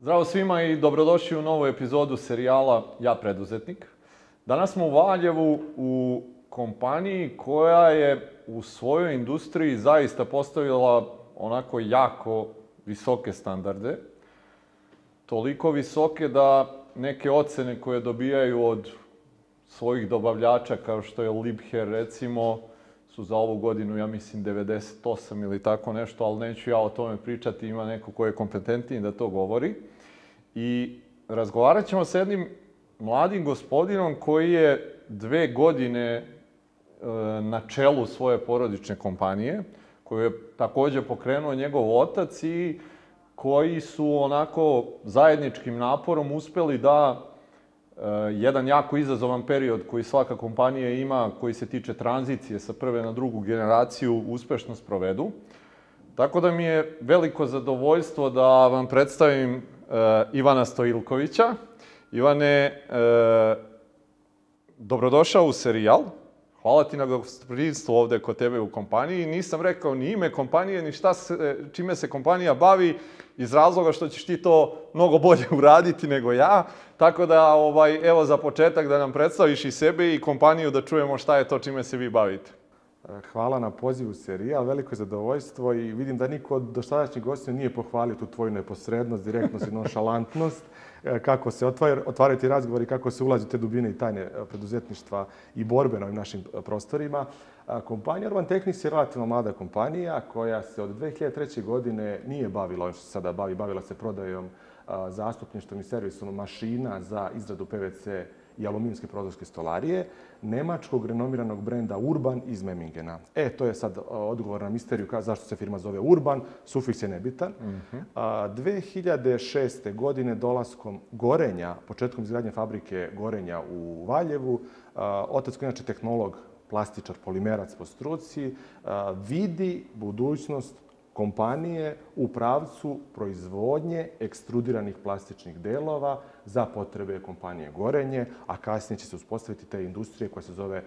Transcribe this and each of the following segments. Zdravo svima i dobrodošli u novu epizodu serijala Ja preduzetnik. Danas smo u Valjevu u kompaniji koja je u svojoj industriji zaista postavila onako jako visoke standarde. Toliko visoke da neke ocene koje dobijaju od svojih dobavljača kao što je Libher recimo, su za ovu godinu, ja mislim, 98 ili tako nešto, ali neću ja o tome pričati, ima neko ko je kompetentniji da to govori. I razgovarat ćemo sa jednim mladim gospodinom koji je dve godine e, na čelu svoje porodične kompanije, koju je takođe pokrenuo njegov otac i koji su onako zajedničkim naporom uspeli da Eh, jedan jako izazovan period koji svaka kompanija ima, koji se tiče tranzicije sa prve na drugu generaciju, uspešno sprovedu. Tako da mi je veliko zadovoljstvo da vam predstavim e, Ivana Stojilkovića. Ivane, e, dobrodošao u serijal. Hvala ti na gostoprinstvu ovde kod tebe u kompaniji. Nisam rekao ni ime kompanije, ni šta se, čime se kompanija bavi, iz razloga što ćeš ti to mnogo bolje uraditi nego ja. Tako da, ovaj, evo za početak da nam predstaviš i sebe i kompaniju da čujemo šta je to čime se vi bavite. E, hvala na pozivu serija, veliko je zadovoljstvo i vidim da niko od doštadašnjih gostiju nije pohvalio tu tvoju neposrednost, direktnost i nonšalantnost. E, kako se otvaraju, otvaraju ti razgovori, kako se ulazi te dubine i tajne e, preduzetništva i borbe na ovim našim e, prostorima. Kompanija Urban Technics je relativno mlada kompanija koja se od 2003. godine nije bavila ovim što se sada bavi, bavila se prodajom, zastupništvom i servisom mašina za izradu PVC i aluminijske prozorske stolarije nemačkog renomiranog brenda Urban iz Memingena. E, to je sad odgovor na misteriju ka, zašto se firma zove Urban, sufiks je nebitan. Mm -hmm. A, 2006. godine dolaskom Gorenja, početkom izgradnje fabrike Gorenja u Valjevu, a, otac koji je inače tehnolog plastičar, polimerac po struci, vidi budućnost kompanije u pravcu proizvodnje ekstrudiranih plastičnih delova za potrebe kompanije Gorenje, a kasnije će se uspostaviti te industrije koja se zove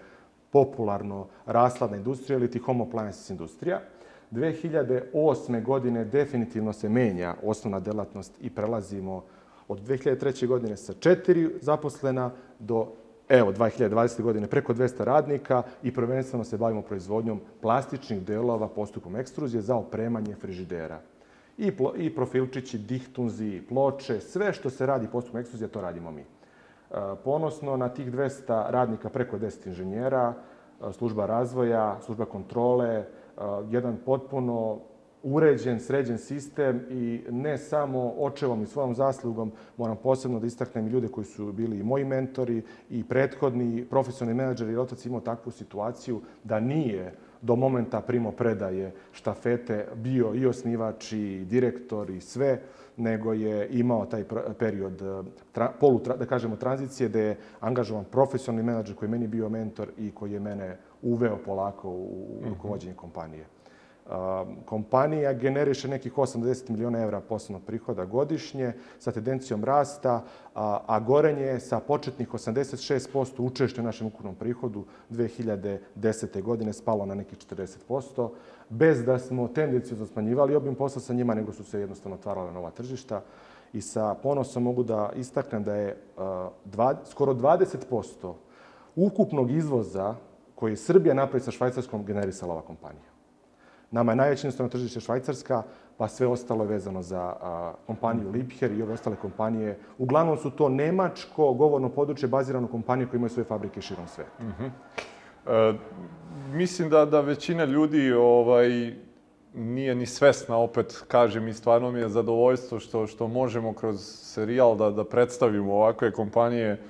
popularno rasladna industrija ili ti home appliances industrija. 2008. godine definitivno se menja osnovna delatnost i prelazimo od 2003. godine sa 4 zaposlena do evo, 2020. godine preko 200 radnika i prvenstveno se bavimo proizvodnjom plastičnih delova postupom ekstruzije za opremanje frižidera. I, plo, i profilčići, dihtunzi, ploče, sve što se radi postupom ekstruzije, to radimo mi. E, ponosno na tih 200 radnika preko 10 inženjera, e, služba razvoja, služba kontrole, e, jedan potpuno uređen, sređen sistem i ne samo očevom i svojom zaslugom, moram posebno da istaknem ljude koji su bili i moji mentori i prethodni profesionalni menadžer, jer otac imao takvu situaciju da nije do momenta primo predaje štafete bio i osnivač i direktor i sve, nego je imao taj period eh, tra, polu, da kažemo, tranzicije gde je angažovan profesionalni menadžer koji je meni bio mentor i koji je mene uveo polako u mhm. rukovođenje kompanije kompanija generiše nekih 80 miliona evra poslovnog prihoda godišnje sa tendencijom rasta, a Gorenje je sa početnih 86% učešća u našem ukupnom prihodu 2010. godine spalo na nekih 40%, bez da smo tendenciju smanjivali obim posla sa njima, nego su se jednostavno otvarala nova tržišta. I sa ponosom mogu da istaknem da je skoro 20% ukupnog izvoza koji je Srbija napravi sa Švajcarskom generisala ova kompanija. Nama je najveće jednostavno tržište Švajcarska, pa sve ostalo je vezano za a, kompaniju Lipher i ove ostale kompanije. Uglavnom su to nemačko govorno područje bazirano kompanije koje imaju svoje fabrike širom sveta. Mm -hmm. e, mislim da, da većina ljudi ovaj, nije ni svesna, opet kažem, i stvarno mi je zadovoljstvo što, što možemo kroz serijal da, da predstavimo ovakve kompanije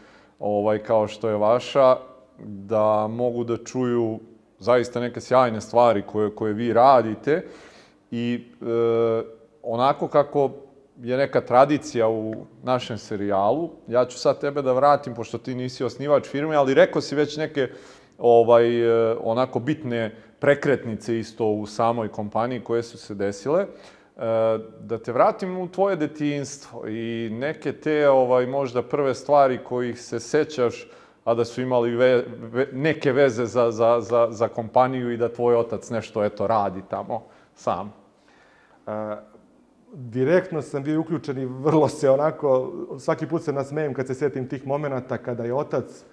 ovaj, kao što je vaša, da mogu da čuju zaista neke sjajne stvari koje, koje vi radite i e, onako kako je neka tradicija u našem serijalu, ja ću sad tebe da vratim, pošto ti nisi osnivač firme, ali rekao si već neke ovaj, e, onako bitne prekretnice isto u samoj kompaniji koje su se desile. E, da te vratim u tvoje detinjstvo i neke te ovaj, možda prve stvari kojih se sećaš a da su imali ve, ve, neke veze za, za, za, za kompaniju i da tvoj otac nešto, eto, radi tamo sam? A, direktno sam bio uključen i vrlo se onako, svaki put se nasmejem kad se setim tih momenta kada je otac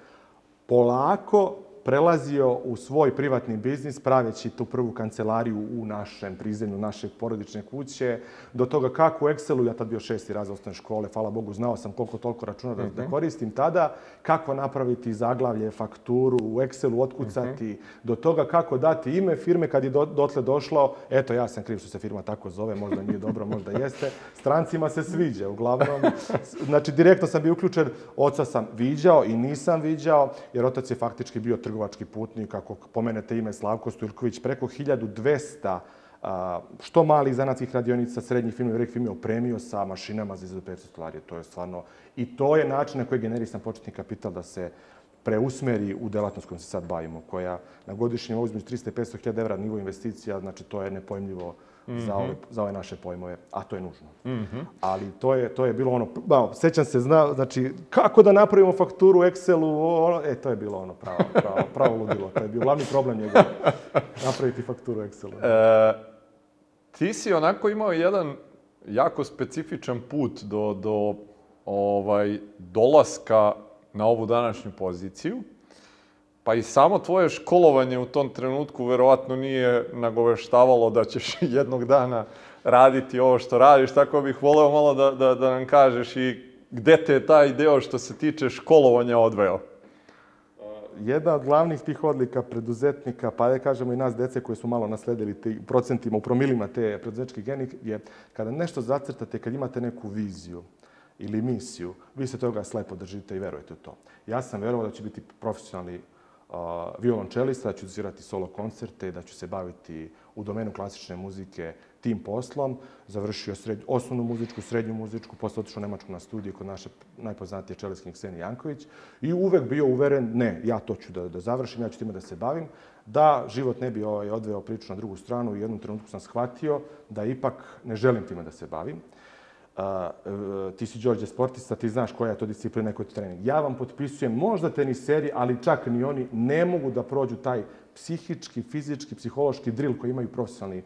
polako prelazio u svoj privatni biznis praveći tu prvu kancelariju u našem prizemlju, naše porodične kuće, do toga kako u Excelu, ja tad bio šesti raz osnovne škole, hvala Bogu, znao sam koliko toliko računa da, da mhm. koristim tada, kako napraviti zaglavlje, fakturu, u Excelu otkucati, mm -hmm. do toga kako dati ime firme kad je do, dotle došlo, eto ja sam kriv što se firma tako zove, možda nije dobro, možda jeste, strancima se sviđa uglavnom. Znači, direktno sam bio uključen, oca sam viđao i nisam viđao, jer otac je faktički bio trgovački putnik, ako pomenete ime Slavko Sturković, preko 1200 što malih zanatskih radionica, srednjih firme, velikih firme opremio sa mašinama za izvedu stolarije. To je stvarno... I to je način na koji je generisan početni kapital da se preusmeri u delatnost kojom se sad bavimo, koja na godišnjem nivou između 300 i 500 hiljada evra nivo investicija, znači to je nepojmljivo uh, -hmm. za, mhm. ove, za ove naše pojmove, a to je nužno. Mm -hmm. Ali to je, to je bilo ono, ba, sećam se, zna, znači, kako da napravimo fakturu u Excelu, ono, e, to je bilo ono pravo, pravo, pravo ludilo. To je bio glavni problem njegov, napraviti fakturu u Excelu. E, ti si onako imao jedan jako specifičan put do, do ovaj, dolaska na ovu današnju poziciju. Pa i samo tvoje školovanje u tom trenutku verovatno nije nagoveštavalo da ćeš jednog dana raditi ovo što radiš, tako bih voleo malo da, da, da nam kažeš i gde te je taj deo što se tiče školovanja odveo? Uh, jedna od glavnih tih odlika preduzetnika, pa da kažemo i nas dece koji su malo nasledili te procentima, u promilima te preduzetnički genik, je kada nešto zacrtate, kad imate neku viziju, ili misiju, vi se toga slepo držite i verujete u to. Ja sam verovao da će biti profesionalni violončelista, da ću svirati solo koncerte, da ću se baviti u domenu klasične muzike tim poslom. Završio srednju, osnovnu muzičku, srednju muzičku, posle otišao u Nemačku na studiju kod naše najpoznatije čeleskinje Kseni Janković i uvek bio uveren, ne, ja to ću da, da završim, ja ću time da se bavim, da život ne bi ovaj, odveo priču na drugu stranu i u jednom trenutku sam shvatio da ipak ne želim time da se bavim a, e, ti si Đorđe sportista, ti znaš koja je to disciplina, koji je trening. Ja vam potpisujem možda teniseri, ali čak ni oni ne mogu da prođu taj psihički, fizički, psihološki drill koji imaju profesionalni uh,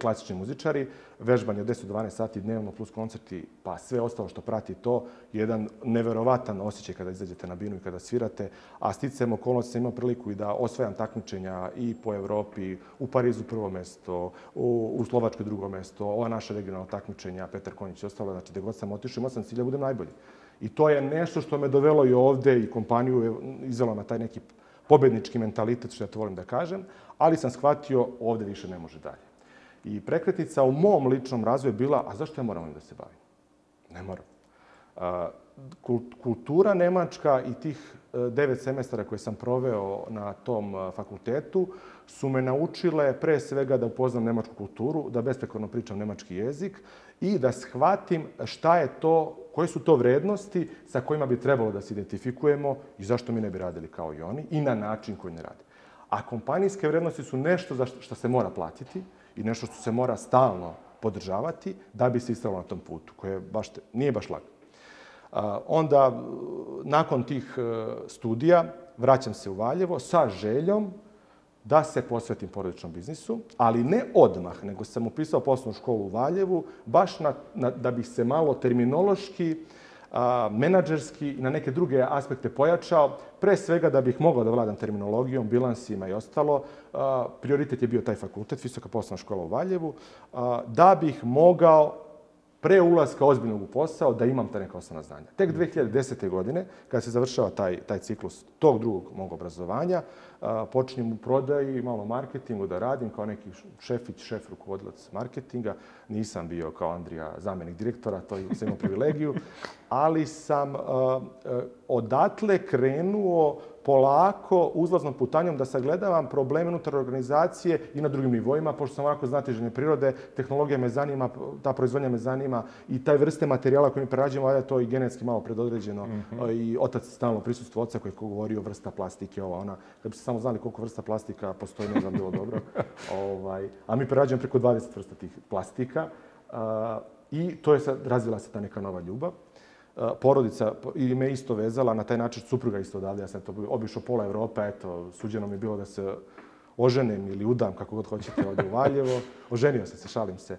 klasični muzičari, vežbanje od 10 do 12 sati dnevno plus koncerti, pa sve ostalo što prati to, jedan neverovatan osjećaj kada izađete na binu i kada svirate, a sticajem okolnosti sam imao priliku i da osvajam takmičenja i po Evropi, u Parizu prvo mesto, u, u Slovačkoj drugo mesto, ova naša regionalna takmičenja, Petar Konjić i ostalo, znači gde god sam otišao, imao sam cilj da budem najbolji. I to je nešto što me dovelo i ovde i kompaniju je izvelo na taj neki pobednički mentalitet, što ja to volim da kažem, ali sam shvatio ovde više ne može dalje. I prekretnica u mom ličnom razvoju je bila, a zašto ja moram ovim da se bavim? Ne moram. A, kultura nemačka i tih e, devet semestara koje sam proveo na tom e, fakultetu su me naučile pre svega da upoznam nemačku kulturu, da besprekorno pričam nemački jezik i da shvatim šta je to, koje su to vrednosti sa kojima bi trebalo da se identifikujemo i zašto mi ne bi radili kao i oni i na način koji ne rade. A kompanijske vrednosti su nešto za što se mora platiti i nešto što se mora stalno podržavati da bi se istralo na tom putu, koje baš, nije baš lako. Onda, nakon tih e, studija, vraćam se u Valjevo sa željom da se posvetim porodičnom biznisu, ali ne odmah, nego sam upisao poslovnu školu u Valjevu, baš na, na, da bih se malo terminološki uh, a, menadžerski i na neke druge aspekte pojačao, pre svega da bih mogao da vladam terminologijom, bilansima i ostalo. prioritet je bio taj fakultet, Visoka poslovna škola u Valjevu, da bih mogao pre ulaska ozbiljnog u posao, da imam ta neka osnovna znanja. Tek 2010. godine, kada se završava taj, taj ciklus tog drugog mog obrazovanja, a, počinjem u prodaji, malo marketingu da radim kao neki šefić, šef rukovodilac marketinga. Nisam bio kao Andrija zamenik direktora, to sam imao privilegiju, ali sam a, a, odatle krenuo polako uzlaznom putanjom da sagledavam probleme unutar organizacije i na drugim nivoima, pošto sam onako znatiženje prirode, tehnologija me zanima, ta proizvodnja me zanima i taj vrste materijala koje mi prerađujemo, ali to i genetski malo predodređeno. Mm -hmm. I otac stalno prisustvo oca koji je govorio vrsta plastike, ova ona. da bi se samo znali koliko vrsta plastika postoji, ne znam bilo dobro. ovaj, a mi prerađujemo preko 20 vrsta tih plastika. Uh, I to je sad, razvila se ta neka nova ljubav porodica i me isto vezala, na taj način supruga isto odavde, ja sam to obišao pola Evrope, eto, suđeno mi je bilo da se oženem ili udam, kako god hoćete, ovdje u Valjevo. Oženio sam se, šalim se.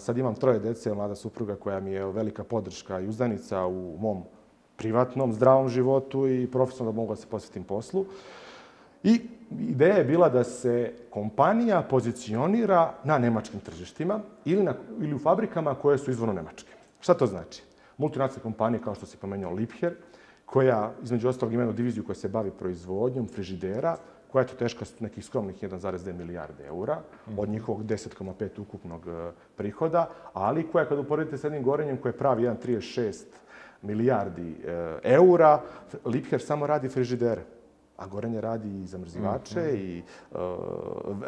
Sad imam troje dece, mlada supruga koja mi je velika podrška i uzdanica u mom privatnom, zdravom životu i profesionalno da mogu da se posvetim poslu. I ideja je bila da se kompanija pozicionira na nemačkim tržištima ili, na, ili u fabrikama koje su izvorno nemačke. Šta to znači? multinacionalne kompanije kao što se pomenuo Lipher, koja između ostalog ima jednu diviziju koja se bavi proizvodnjom frižidera, koja je to teška nekih skromnih 1,2 milijarde eura, od njihovog 10,5 ukupnog e, prihoda, ali koja kad uporedite sa jednim gorenjem koje pravi 1,36 milijardi e, eura, Lipher samo radi frižidere. A Gorenje radi i zamrzivače, mm, mm. i uh,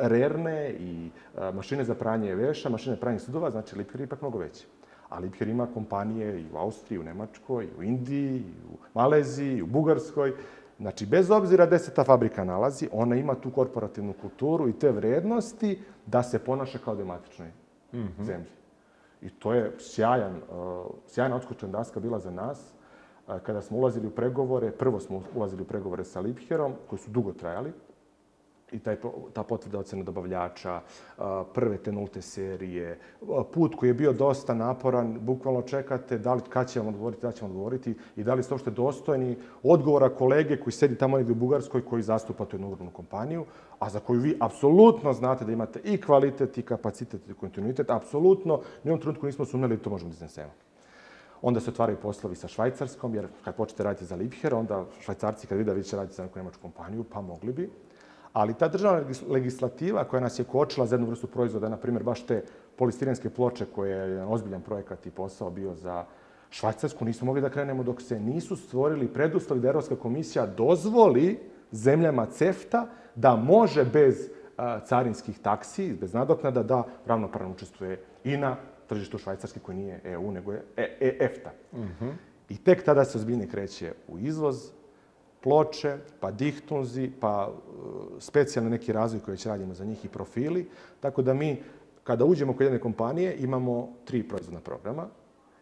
rerne, i uh, mašine za pranje veša, mašine za pranje sudova, znači Lipher je ipak mnogo veći. Alipher ima kompanije i u Austriji, u Nemačkoj, i u Indiji, i u Maleziji, i u Bugarskoj. Znači, bez obzira gde se ta fabrika nalazi, ona ima tu korporativnu kulturu i te vrednosti da se ponaša kao dematičnoj mm -hmm. zemlji. I to je sjajan, uh, sjajna odskočna daska bila za nas. Uh, kada smo ulazili u pregovore, prvo smo ulazili u pregovore sa Lipherom, koji su dugo trajali, i taj, ta potvrda ocena dobavljača, prve te nulte serije, put koji je bio dosta naporan, bukvalno čekate da li, kad će vam odgovoriti, da će vam odgovoriti i da li ste uopšte dostojni odgovora kolege koji sedi tamo negde u Bugarskoj, koji zastupa tu jednu ogromnu kompaniju, a za koju vi apsolutno znate da imate i kvalitet, i kapacitet, i kontinuitet, apsolutno, ni u ovom trenutku nismo sumnjali da to možemo da iznesemo. Onda se otvaraju poslovi sa Švajcarskom, jer kad počete raditi za Lipher, onda Švajcarci kad vide da vi će raditi za neku nemačku kompaniju, pa mogli bi, Ali ta državna legislativa koja nas je kočila za jednu vrstu proizvoda, na primjer baš te polistirenske ploče koje je jedan ozbiljan projekat i posao bio za Švajcarsku, nismo mogli da krenemo dok se nisu stvorili preduslovi da Evropska komisija dozvoli zemljama CEFTA da može bez carinskih taksi, bez nadoknada, da ravnopravno učestvuje i na tržištu Švajcarske koji nije EU, nego je EFTA. -e -e, e mhm. I tek tada se ozbiljnije kreće u izvoz, ploče, pa dihtonzi, pa e, specijalne neki razvoj koje će radimo za njih i profili. Tako da mi, kada uđemo kod jedne kompanije, imamo tri proizvodna programa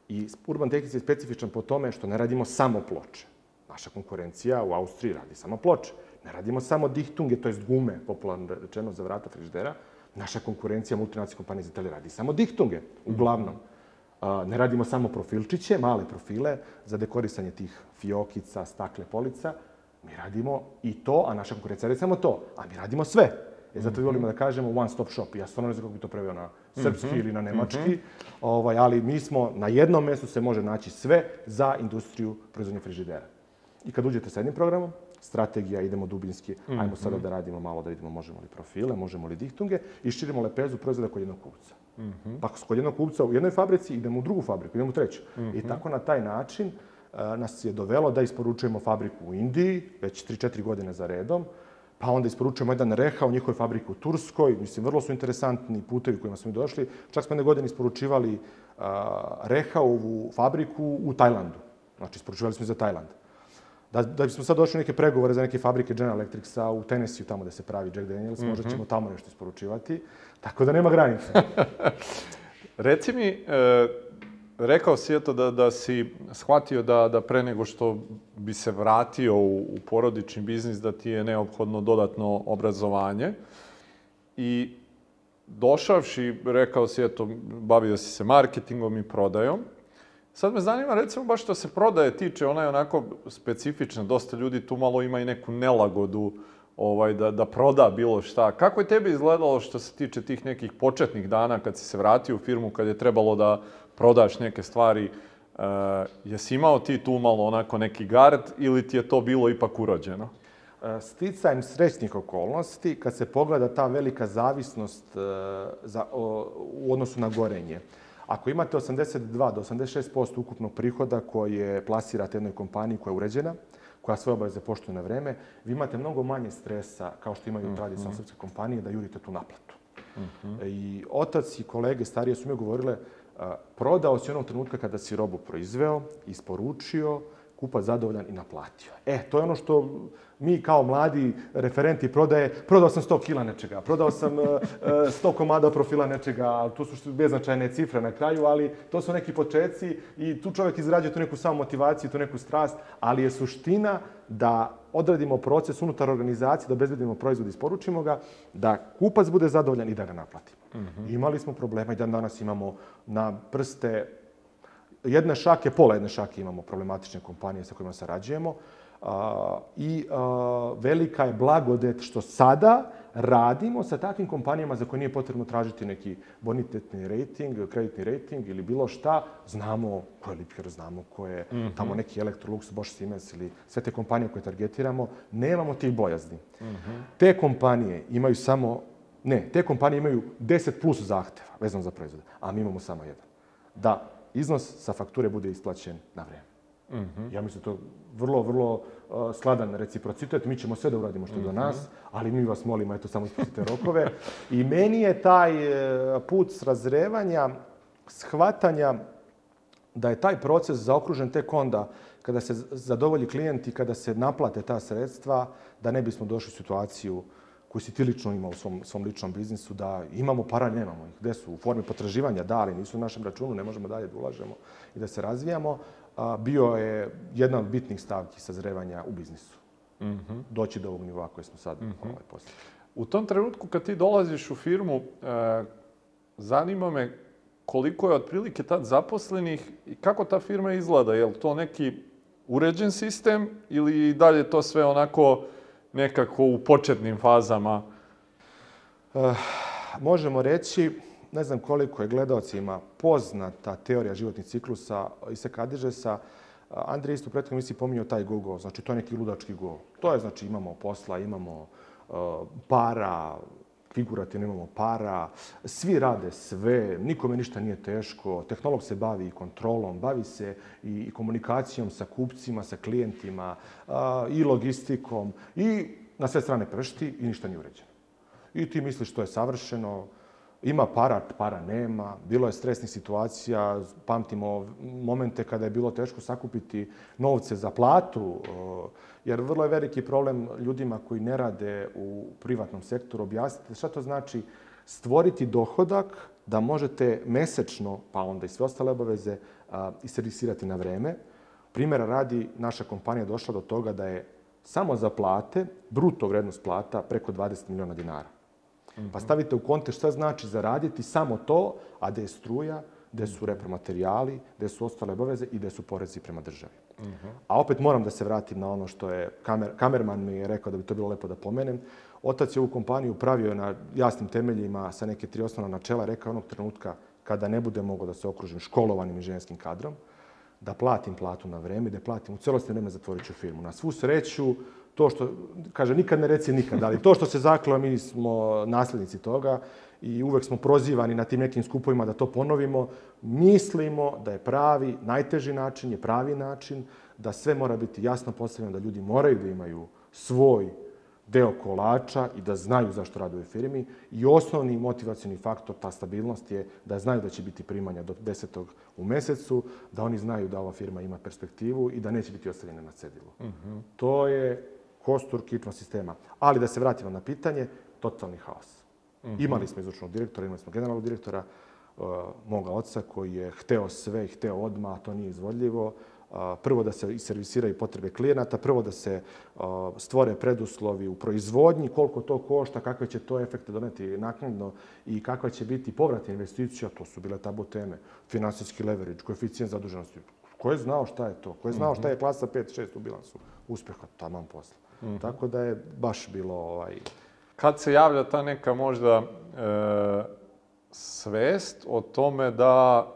i Urban Technics je specifičan po tome što ne radimo samo ploče. Naša konkurencija u Austriji radi samo ploče. Ne radimo samo dihtunge, to jest gume, popularno rečeno za vrata frižidera. Naša konkurencija multinacionalne kompanije iz Italije radi samo dihtunge, uglavnom. Ne radimo samo profilčiće, male profile za dekorisanje tih fiokica, stakle polica, Mi radimo i to, a naša konkurencija radi samo to. A mi radimo sve. E, zato mm -hmm. volimo da kažemo one stop shop. Ja stvarno ne znam kako bi to preveo na mhm. srpski mm -hmm. ili na mhm. nemački, mm -hmm. ovaj, ali mi smo, na jednom mestu se može naći sve za industriju proizvodnje frižidera. I kad uđete sa jednim programom, strategija, idemo dubinski, mm -hmm. ajmo sada mhm. da radimo malo, da vidimo možemo li profile, možemo li diktunge i širimo lepezu proizvoda kod jednog kupca. Mm -hmm. Pa kod jednog kupca u jednoj fabrici idemo u drugu fabriku, idemo u treću. Mm -hmm. I tako na taj način Eh, nas je dovelo da isporučujemo fabriku u Indiji, već 3-4 godine za redom, pa onda isporučujemo jedan reha u njihovoj fabriku u Turskoj, mislim, vrlo su interesantni putevi kojima smo mi došli. Čak smo jedne godine isporučivali reha rehaovu fabriku u Tajlandu. Znači, isporučivali smo za Tajland. Da, da bismo sad došli neke pregovore za neke fabrike General Electricsa u Tennesseeu, tamo da se pravi Jack Daniels, mm -hmm. možda ćemo tamo nešto isporučivati. Tako da nema granice. Reci mi, e rekao si eto da, da si shvatio da, da pre nego što bi se vratio u, u porodični biznis da ti je neophodno dodatno obrazovanje i došavši, rekao si, eto, bavio si se marketingom i prodajom. Sad me zanima, recimo, baš što se prodaje tiče, ona je onako specifična, dosta ljudi tu malo ima i neku nelagodu uh, ovaj, da, da proda bilo šta. Kako je tebi izgledalo što se tiče tih nekih početnih dana kad si se vratio u firmu, kad je trebalo da prodaš neke stvari? E, jesi imao ti tu malo onako neki gard ili ti je to bilo ipak urođeno? E, sticajem srećnih okolnosti, kad se pogleda ta velika zavisnost e, za, o, u odnosu na gorenje. Ako imate 82 do 86% ukupnog prihoda koje plasirate jednoj kompaniji koja je uređena, koja svoje obaveze poštuje na vreme, vi imate mnogo manje stresa, kao što imaju mm -hmm. tradicionalne srpske kompanije, da jurite tu naplatu. Mm -hmm. I otac i kolege starije su mi govorile, a, e, prodao si onog trenutka kada si robu proizveo, isporučio, kupac zadovoljan i naplatio. E, to je ono što Mi kao mladi referenti prodaje, prodao sam 100 kila nečega, prodao sam 100 e, e, komada profila nečega, ali to su beznačajne cifre na kraju, ali to su neki početci i tu čovek izrađuje tu neku samomotivaciju, tu neku strast, ali je suština da odradimo proces unutar organizacije, da obezbedimo proizvod, isporučimo ga, da kupac bude zadovoljan i da ga naplatimo. Mm -hmm. Imali smo problema i dan danas imamo na prste jedne šake, pola jedne šake imamo problematične kompanije sa kojima sarađujemo. A, I velika je blagodet što sada radimo sa takvim kompanijama za koje nije potrebno tražiti neki bonitetni rating, kreditni rating ili bilo šta. Znamo ko je Lipker, znamo ko je mm -hmm. tamo neki Electrolux, Bosch, Siemens ili sve te kompanije koje targetiramo. Nemamo tih bojazni. Mm -hmm. Te kompanije imaju samo, ne, te kompanije imaju 10 plus zahteva vezano za proizvode, a mi imamo samo jedan. Da iznos sa fakture bude isplaćen na vreme. Mm -hmm. Ja mislim da to vrlo, vrlo uh, sladan reciprocitet. Mi ćemo sve da uradimo što je mm -hmm. do mhm. nas, ali mi vas molimo, eto, samo ispustite rokove. I meni je taj e, put srazrevanja, shvatanja da je taj proces zaokružen tek onda kada se zadovolji klijent i kada se naplate ta sredstva, da ne bismo došli u situaciju koju si ti lično imao u svom, svom ličnom biznisu, da imamo para, nemamo ih. Gde su? U formi potraživanja, da, ali nisu u našem računu, ne možemo dalje da ulažemo i da se razvijamo a, bio je jedna od bitnih stavki sazrevanja u biznisu. Mm -hmm. Doći do ovog nivoa koje smo sad mm -hmm. ovaj postavili. U tom trenutku kad ti dolaziš u firmu, e, zanima me koliko je otprilike tad zaposlenih i kako ta firma izgleda. Je li to neki uređen sistem ili i dalje to sve onako nekako u početnim fazama? E, možemo reći ne znam koliko je gledalcima poznata teorija životnih ciklusa Ise Kadižesa, Andrej isto u prethodnoj emisiji pominjao taj go-go, znači to je neki ludački go. To je znači imamo posla, imamo e, para, figurativno imamo para, svi rade sve, nikome ništa nije teško, tehnolog se bavi i kontrolom, bavi se i komunikacijom sa kupcima, sa klijentima, e, i logistikom, i na sve strane pršti i ništa nije uređeno. I ti misliš to je savršeno, ima para, para nema, bilo je stresnih situacija, pamtimo momente kada je bilo teško sakupiti novce za platu, eh, jer vrlo je veliki problem ljudima koji ne rade u privatnom sektoru. Objasnite šta to znači stvoriti dohodak da možete mesečno, pa onda i sve ostale obaveze, iservisirati eh, na vreme. Primera radi, naša kompanija došla do toga da je samo za plate, bruto vrednost plata, preko 20 miliona dinara. Pa stavite u kontekst šta znači zaraditi samo to, a da je struja, gde su repromaterijali, gde su ostale obaveze i gde su porezi prema državi. Uh mhm. -huh. A opet moram da se vratim na ono što je, kamer, kamerman mi je rekao da bi to bilo lepo da pomenem, otac je ovu kompaniju pravio na jasnim temeljima sa neke tri osnovna načela, rekao onog trenutka kada ne bude mogao da se okružim školovanim i inženjerskim kadrom, da platim platu na vreme, da platim u celosti vreme zatvorit ću firmu. Na svu sreću, to što, kaže, nikad ne reci nikad, ali to što se zaklo, mi smo naslednici toga i uvek smo prozivani na tim nekim skupovima da to ponovimo. Mislimo da je pravi, najteži način je pravi način, da sve mora biti jasno postavljeno, da ljudi moraju da imaju svoj deo kolača i da znaju zašto rade u firmi. I osnovni motivacioni faktor, ta stabilnost je da znaju da će biti primanja do 10. u mesecu, da oni znaju da ova firma ima perspektivu i da neće biti ostavljena na cedilu. Mm -hmm. To je kostur kičnog sistema. Ali da se vratimo na pitanje, totalni haos. Mm -hmm. Imali smo izučnog direktora, imali smo generalnog direktora, uh, moga oca koji je hteo sve i hteo odma, a to nije izvodljivo. Uh, prvo da se servisiraju potrebe klijenata, prvo da se uh, stvore preduslovi u proizvodnji, koliko to košta, kakve će to efekte doneti naknadno i kakva će biti povrat investicija, to su bile tabu teme. Finansijski leverage, koeficijent zaduženosti. Ko je znao šta je to? Ko je znao šta mhm. je klasa 5-6 u bilansu? Uspeha, taman posla. Mm. Tako da je baš bilo ovaj... Kad se javlja ta neka možda e, svest o tome da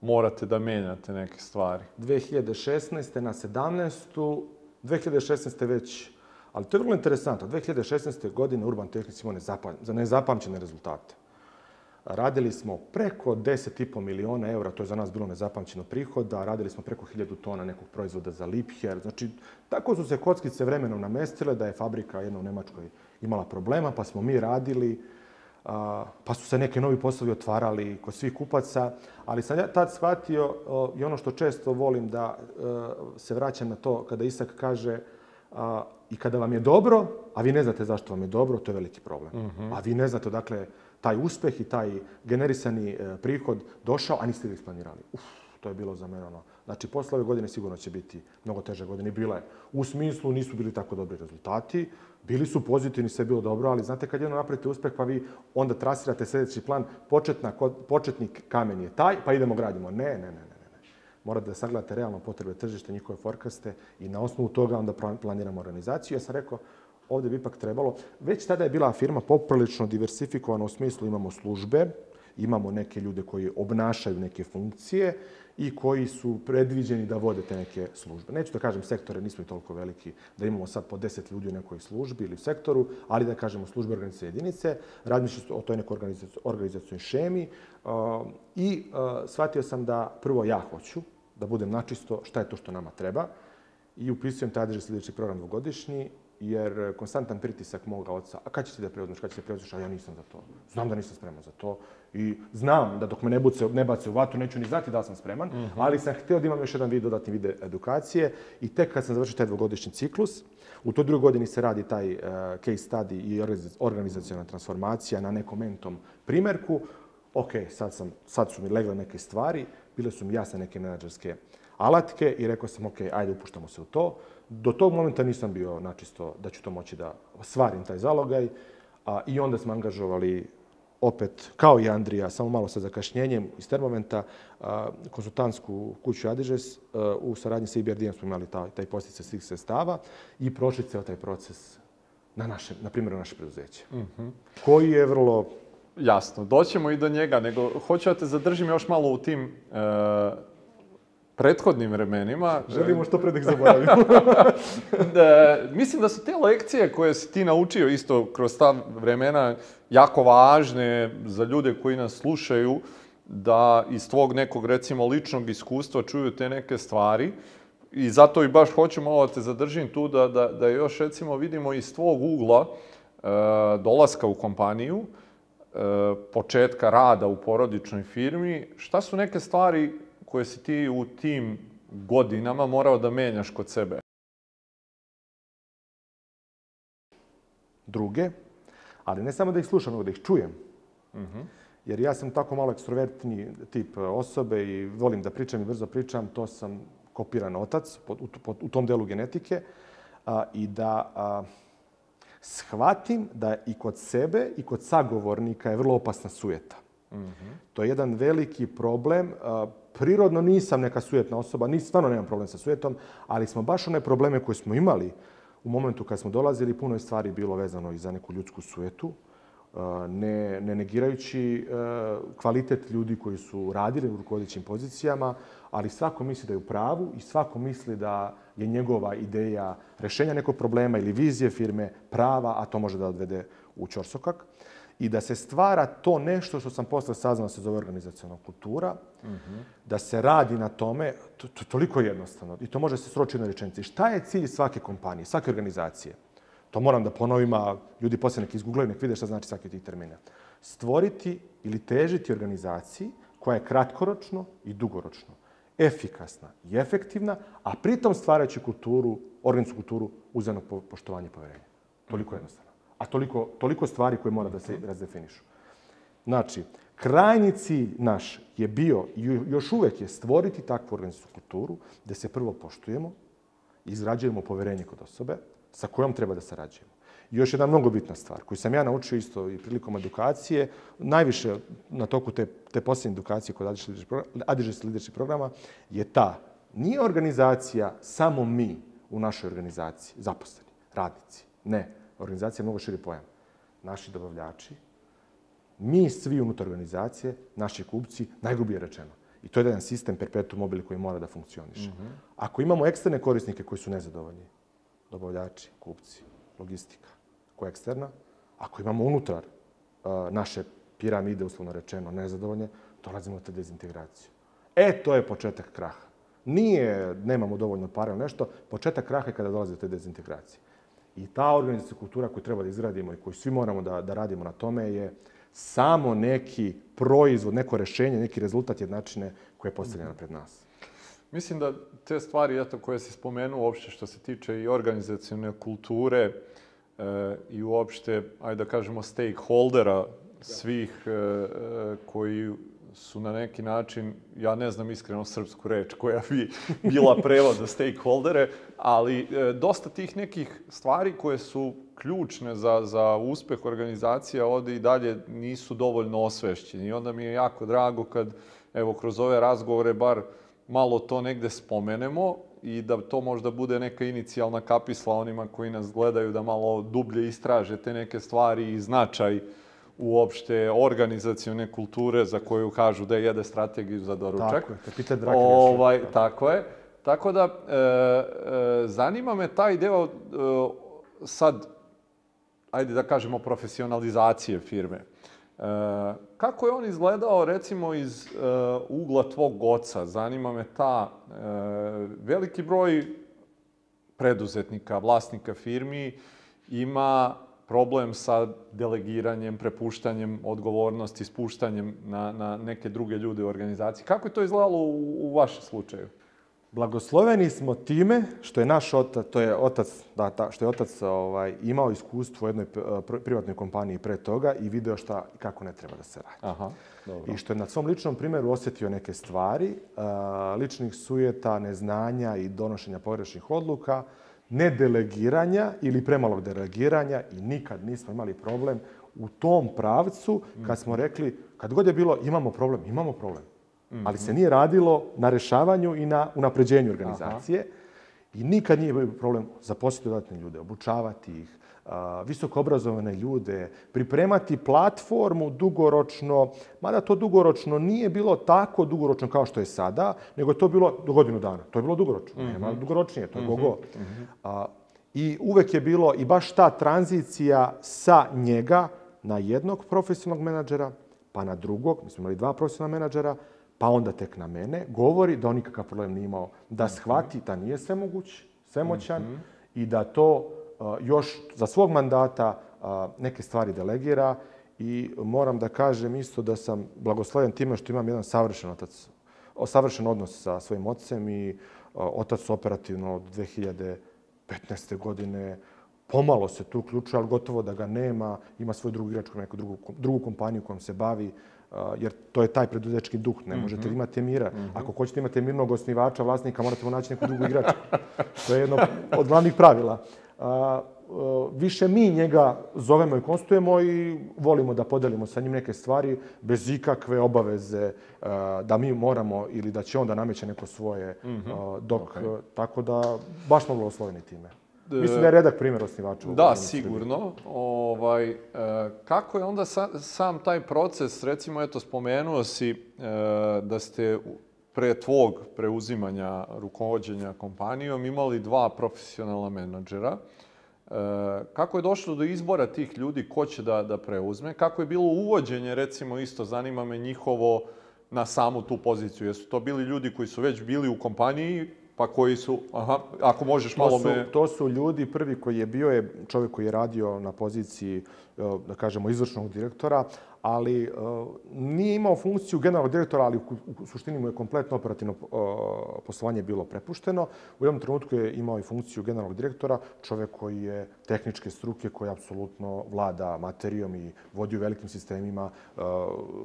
morate da menjate neke stvari? 2016. na 17. 2016. već Ali to je vrlo interesantno. 2016. godine Urban Tehnic imao nezapam, nezapamćene rezultate. Radili smo preko 10,5 miliona evra, to je za nas bilo nezapamćeno prihoda, radili smo preko 1000 tona nekog proizvoda za Lipher. Znači, tako su se kockice vremenom namestile da je fabrika jedna u Nemačkoj imala problema, pa smo mi radili, pa su se neke novi poslovi otvarali kod svih kupaca, ali sam ja tad shvatio i ono što često volim da e, se vraćam na to kada Isak kaže i kada vam je dobro, a vi ne znate zašto vam je dobro, to je veliki problem. Mm -hmm. A vi ne znate dakle, taj uspeh i taj generisani e, prihod došao, a niste ga isplanirali. Uf, to je bilo za mene ono. Znači, posle ove godine sigurno će biti mnogo teže godine. Bila je. U smislu nisu bili tako dobri rezultati, bili su pozitivni, sve bilo dobro, ali znate kad jedno napravite uspeh pa vi onda trasirate sledeći plan, početna, početni kamen je taj, pa idemo gradimo. Ne, ne, ne, ne. ne. Morate da sagledate realno potrebe tržišta, njihove forkaste i na osnovu toga onda planiramo organizaciju. Ja sam rekao, ovde bi ipak trebalo, već tada je bila firma poprilično diversifikovana u smislu imamo službe, imamo neke ljude koji obnašaju neke funkcije i koji su predviđeni da vode te neke službe. Neću da kažem sektore, nismo i toliko veliki da imamo sad po 10 ljudi u nekoj službi ili sektoru, ali da kažemo službe organizacije jedinice, razmišljam o toj nekoj organizacijoj šemi uh, i uh, shvatio sam da prvo ja hoću, da budem načisto šta je to što nama treba i upisujem taj adres sljedeći program dvogodišnji jer eh, konstantan pritisak moga oca, a kad će ti da preuzmeš, kad će te da preuzmeš, a ja nisam za to. Znam da nisam spreman za to i znam da dok me ne, buce, ne bace u vatu, neću ni znati da sam spreman, mm -hmm. ali sam hteo da imam još jedan vid, dodatni vid edukacije i tek kad sam završio taj dvogodišnji ciklus, u toj drugoj godini se radi taj uh, case study i organizacijona transformacija na nekom mentom primerku. Ok, sad, sam, sad su mi legle neke stvari, bile su mi jasne neke menadžerske alatke i rekao sam ok, ajde upuštamo se u to. Uh, do tog momenta nisam bio načisto da ću to moći da svarim taj zalogaj. A, I onda smo angažovali opet, kao i Andrija, samo malo sa zakašnjenjem iz Termomenta, a, konsultantsku kuću Adižes, u saradnji sa IBRD-om smo imali taj, taj postica svih sredstava i prošli ceo taj proces na, naše, na primjeru naše preduzeće, mm -hmm. koji je vrlo Jasno, doćemo i do njega, nego hoću da te zadržim još malo u tim e, prethodnim vremenima... Želimo što pre da ih zaboravimo. da, mislim da su te lekcije koje si ti naučio isto kroz ta vremena jako važne za ljude koji nas slušaju, da iz tvog nekog, recimo, ličnog iskustva čuju te neke stvari. I zato i baš hoću malo da te zadržim tu, da, da, da još, recimo, vidimo iz tvog ugla e, dolaska u kompaniju, e, početka rada u porodičnoj firmi, šta su neke stvari koje si ti u tim godinama morao da menjaš kod sebe? Druge, ali ne samo da ih slušam, nego da ih čujem. Uh mhm. -huh. Jer ja sam tako malo ekstrovertni tip osobe i volim da pričam i brzo pričam, to sam kopiran otac u, tom delu genetike a, i da shvatim da i kod sebe i kod sagovornika je vrlo opasna sujeta. To je jedan veliki problem. Prirodno nisam neka sujetna osoba, ni stvarno nemam problem sa sujetom, ali smo baš one probleme koje smo imali u momentu kad smo dolazili, puno je stvari bilo vezano i za neku ljudsku sujetu, ne, ne negirajući kvalitet ljudi koji su radili u rukovodećim pozicijama, ali svako misli da je u pravu i svako misli da je njegova ideja rešenja nekog problema ili vizije firme prava, a to može da odvede u čorsokak i da se stvara to nešto što sam posle saznao da se zove organizacijona kultura, mm -hmm. da se radi na tome, to, to, toliko jednostavno, i to može se sročiti na rečenici. Šta je cilj svake kompanije, svake organizacije? To moram da ponovim, a ljudi posle nek izgooglaju, nek vide šta znači svaki od tih termina. Stvoriti ili težiti organizaciji koja je kratkoročno i dugoročno efikasna i efektivna, a pritom stvarajući kulturu, organsku kulturu uzanog poštovanja i poverenja. Toliko mhm. jednostavno. A toliko, toliko stvari koje mora da se razdefinišu. Znači, krajnji cilj naš je bio, još uvek je stvoriti takvu organizacijsku kulturu, da se prvo poštujemo, izgrađujemo poverenje kod osobe sa kojom treba da sarađujemo. I još jedna mnogo bitna stvar, koju sam ja naučio isto i prilikom edukacije, najviše na toku te, te posljednje edukacije kod Adidas Leadership programa, je ta, nije organizacija samo mi u našoj organizaciji, zaposleni, radnici, ne. Organizacija je mnogo širi pojam. Naši dobavljači, mi svi unutar organizacije, naši kupci, najgrubije rečeno. I to je jedan sistem perpetuum mobile koji mora da funkcioniše. Mm -hmm. Ako imamo eksterne korisnike koji su nezadovoljni, dobavljači, kupci, logistika, koja je eksterna, ako imamo unutar uh, naše piramide, uslovno rečeno, nezadovoljne, dolazimo do dezintegracije. E, to je početak kraha. Nije, nemamo dovoljno para ili nešto, početak kraha je kada dolazi do te dezintegracije. I ta organizacija kultura koju treba da izgradimo i koju svi moramo da, da radimo na tome je samo neki proizvod, neko rešenje, neki rezultat jednačine koje je postavljena mhm. pred nas. Mislim da te stvari eto, koje se spomenuo uopšte što se tiče i organizacione kulture e, i uopšte, ajde da kažemo, stakeholdera da. svih e, e koji su na neki način, ja ne znam iskreno srpsku reč koja bi bila prevod za stakeholdere, ali e, dosta tih nekih stvari koje su ključne za, za uspeh organizacija ovde i dalje nisu dovoljno osvešćeni. I onda mi je jako drago kad, evo, kroz ove razgovore bar malo to negde spomenemo i da to možda bude neka inicijalna kapisla onima koji nas gledaju da malo dublje istraže te neke stvari i značaj uh, uopšte organizacione kulture za koju kažu da je jede strategiju za doručak. Tako je, kapitan Dragi ovaj, tako. tako je. Tako da, e, e, zanima me taj deo e, sad, ajde da kažemo, profesionalizacije firme. E, kako je on izgledao, recimo, iz e, ugla tvog oca? Zanima me ta e, veliki broj preduzetnika, vlasnika firmi, ima problem sa delegiranjem, prepuštanjem odgovornosti, spuštanjem na, na neke druge ljude u organizaciji. Kako je to izgledalo u, u vašem slučaju? Blagosloveni smo time što je naš otac, to je otac, da, ta, što je otac ovaj, imao iskustvo u jednoj eh, privatnoj kompaniji pre toga i video šta kako ne treba da se radi. Aha, dobro. I što je na svom ličnom primeru osjetio neke stvari, eh, ličnih sujeta, neznanja i donošenja pogrešnih odluka, nedelegiranja ili premalog delegiranja i nikad nismo imali problem u tom pravcu kad smo rekli, kad god je bilo imamo problem, imamo problem. Ali se mhm. nije radilo na rešavanju i na unapređenju organizacije. Aha. I nikad nije bio problem zaposliti dodatne ljude, obučavati ih, visokoobrazovane ljude, pripremati platformu dugoročno, mada to dugoročno nije bilo tako dugoročno kao što je sada, nego je to bilo do godinu dana. To je bilo dugoročno, mm -hmm. nema dugoročnije, to je gogo. Mm -hmm. A, I uvek je bilo i baš ta tranzicija sa njega na jednog profesionalnog menadžera, pa na drugog, mi smo imali dva profesionalna menadžera, pa onda tek na mene, govori da on nikakav problem nije imao, da mhm. shvati da nije svemoguć, svemoćan mm -hmm. i da to još za svog mandata neke stvari delegira i moram da kažem isto da sam blagosloven time što imam jedan savršen otac, savršen odnos sa svojim ocem i otac operativno od 2015. godine pomalo se tu uključuje, ali gotovo da ga nema, ima svoj drugi igrač, neku drugu, drugu kompaniju kojom se bavi, jer to je taj preduzetnički duh, ne možete da mhm. imate mira. Mhm. Ako hoćete imate mirnog osnivača, vlasnika, morate mu naći neku drugu igrača. To je jedno od glavnih pravila a, e, više mi njega zovemo i konstujemo i volimo da podelimo sa njim neke stvari bez ikakve obaveze e, da mi moramo ili da će on da nameće neko svoje, mm dok, okay. tako da baš smo blagosloveni time. Mislim da je redak primjer osnivača. Da, sigurno. Ovaj, kako je onda sam taj proces, recimo, eto, spomenuo si da ste pre tvog preuzimanja rukovodđenja kompanijom imali dva profesionalna menadžera. E, kako je došlo do izbora tih ljudi ko će da, da preuzme? Kako je bilo uvođenje, recimo, isto zanima me njihovo na samu tu poziciju? Jesu to bili ljudi koji su već bili u kompaniji, pa koji su, aha, ako možeš malo to su, me... To su ljudi, prvi koji je bio je čovjek koji je radio na poziciji, e, da kažemo, izvršnog direktora, ali uh, nije imao funkciju generalnog direktora, ali u, u suštini mu je kompletno operativno uh, poslovanje bilo prepušteno. U jednom trenutku je imao i funkciju generalnog direktora, čovek koji je tehničke struke, koji apsolutno vlada materijom i vodi u velikim sistemima uh,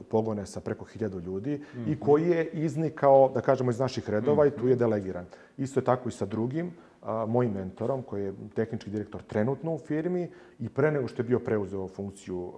pogone sa preko hiljadu ljudi mm -hmm. i mhm. koji je iznikao, da kažemo, iz naših redova mm -hmm. i tu je mhm. delegiran. Isto je tako i sa drugim a, mojim mentorom, koji je tehnički direktor trenutno u firmi i pre nego što je bio preuzeo funkciju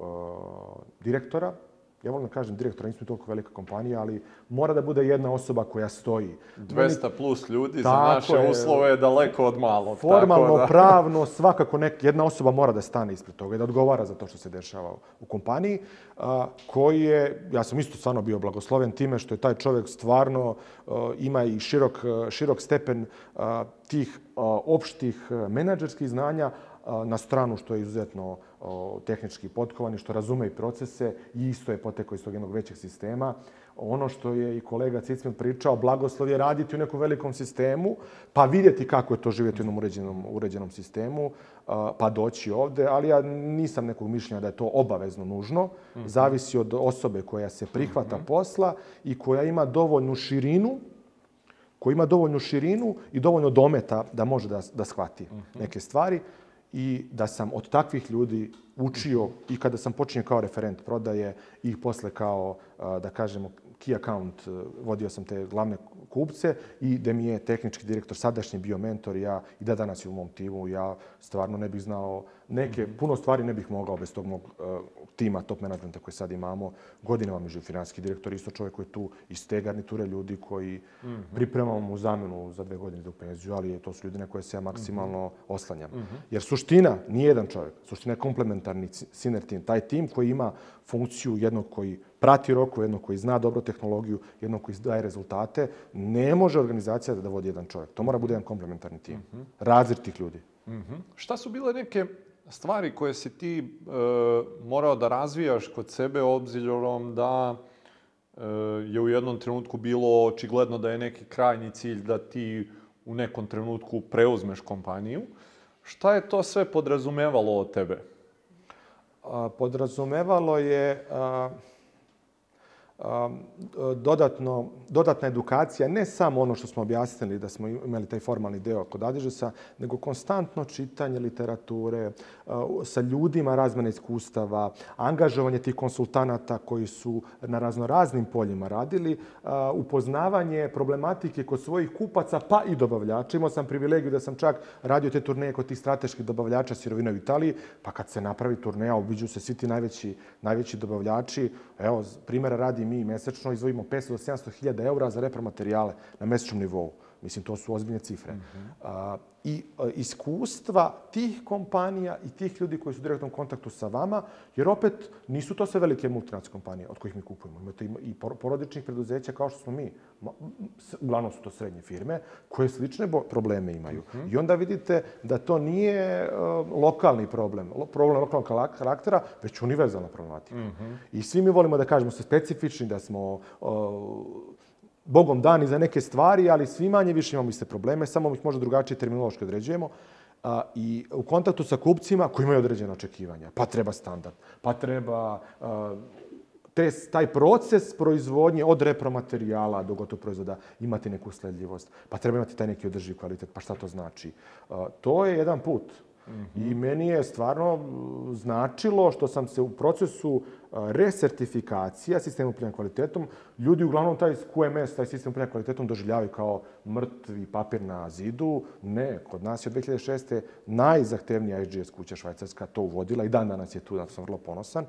direktora, ja volim da kažem direktora, nismo toliko velika kompanija, ali mora da bude jedna osoba koja stoji. 200 plus ljudi tako za naše je, uslove je daleko od malog. Formalno, tako da. pravno, svakako nek, jedna osoba mora da stane ispred toga i da odgovara za to što se dešava u kompaniji, a, koji je, ja sam isto stvarno bio blagosloven time što je taj čovek stvarno a, ima i širok, širok stepen a, tih a, opštih menadžerskih znanja, na stranu što je izuzetno tehnički potkovan i što razume i procese i isto je potekao iz tog jednog većeg sistema. Ono što je i kolega Cicman pričao, blagoslov je raditi u nekom velikom sistemu, pa vidjeti kako je to živjeti u jednom uređenom, uređenom sistemu, pa doći ovde, ali ja nisam nekog mišljenja da je to obavezno nužno. Mhm. Zavisi od osobe koja se prihvata mhm. posla i koja ima dovoljnu širinu koji ima dovoljnu širinu i dovoljno dometa da može da, da shvati mhm. neke stvari i da sam od takvih ljudi učio i kada sam počinio kao referent prodaje i posle kao, da kažemo, key account, e, vodio sam te glavne kupce i da mi je tehnički direktor sadašnji bio mentor ja i da danas je u mom timu, ja stvarno ne bih znao neke, mhm. puno stvari ne bih mogao bez tog mog uh, tima top managementa koji sad imamo. Godinama mi živi finanski direktor, isto čovjek koji je tu iz te garniture ljudi koji mm -hmm. pripremamo mu zamenu za dve godine do penziju, ali to su ljudi na koje se ja mhm. maksimalno mm -hmm. oslanjam. Mm -hmm. Jer suština nije jedan čovjek, suština je komplementarni siner tim. Taj tim koji ima funkciju jednog koji prati roku, jedno koji zna dobro tehnologiju, jedno koji daje rezultate, ne može organizacija da vodi jedan čovjek. To mora da bude jedan komplementarni tim. Mm -hmm. Različitih ljudi. Mm -hmm. Šta su bile neke stvari koje si ti e, morao da razvijaš kod sebe obzirom da e, je u jednom trenutku bilo očigledno da je neki krajnji cilj da ti u nekom trenutku preuzmeš kompaniju. Šta je to sve podrazumevalo od tebe? A, podrazumevalo je... A dodatno, dodatna edukacija, ne samo ono što smo objasnili da smo imali taj formalni deo kod Adižesa, nego konstantno čitanje literature, sa ljudima razmene iskustava, angažovanje tih konsultanata koji su na raznoraznim poljima radili, upoznavanje problematike kod svojih kupaca pa i dobavljača. Imao sam privilegiju da sam čak radio te turneje kod tih strateških dobavljača sirovina u Italiji, pa kad se napravi turneja, obiđu se svi ti najveći, najveći dobavljači. Evo, primjera radim mi mesečno izdvojimo 500 do 700 hiljada eura za repromaterijale na mesečnom nivou. Mislim, to su ozbiljne cifre. Uh -hmm. a, I a, iskustva tih kompanija i tih ljudi koji su u direktnom kontaktu sa vama, jer opet nisu to sve velike multinacionalne kompanije od kojih mi kupujemo. Imate i porodičnih preduzeća kao što smo mi. Uglavnom su to srednje firme koje slične probleme imaju. Mm -hmm. I onda vidite da to nije uh, lokalni problem, lo problem lokalnog karaktera, već univerzalna problematika. Mm -hmm. I svi mi volimo da kažemo se specifični, da smo uh, bogom dani za neke stvari, ali svi manje više imamo iste probleme, samo ih možda drugačije terminološki određujemo. A, I u kontaktu sa kupcima koji imaju određene očekivanja. Pa treba standard, pa treba a, te, taj proces proizvodnje od repromaterijala do gotovog proizvoda imati neku sledljivost, pa treba imati taj neki održiv kvalitet, pa šta to znači? To je jedan put. -hmm. I meni je stvarno značilo što sam se u procesu resertifikacija sistema upravljanja kvalitetom, ljudi uglavnom taj QMS, taj sistem upravljanja kvalitetom doživljavaju kao mrtvi papir na zidu. Ne, kod nas je od 2006. najzahtevnija SGS kuća Švajcarska to uvodila i dan danas je tu, zato sam vrlo ponosan.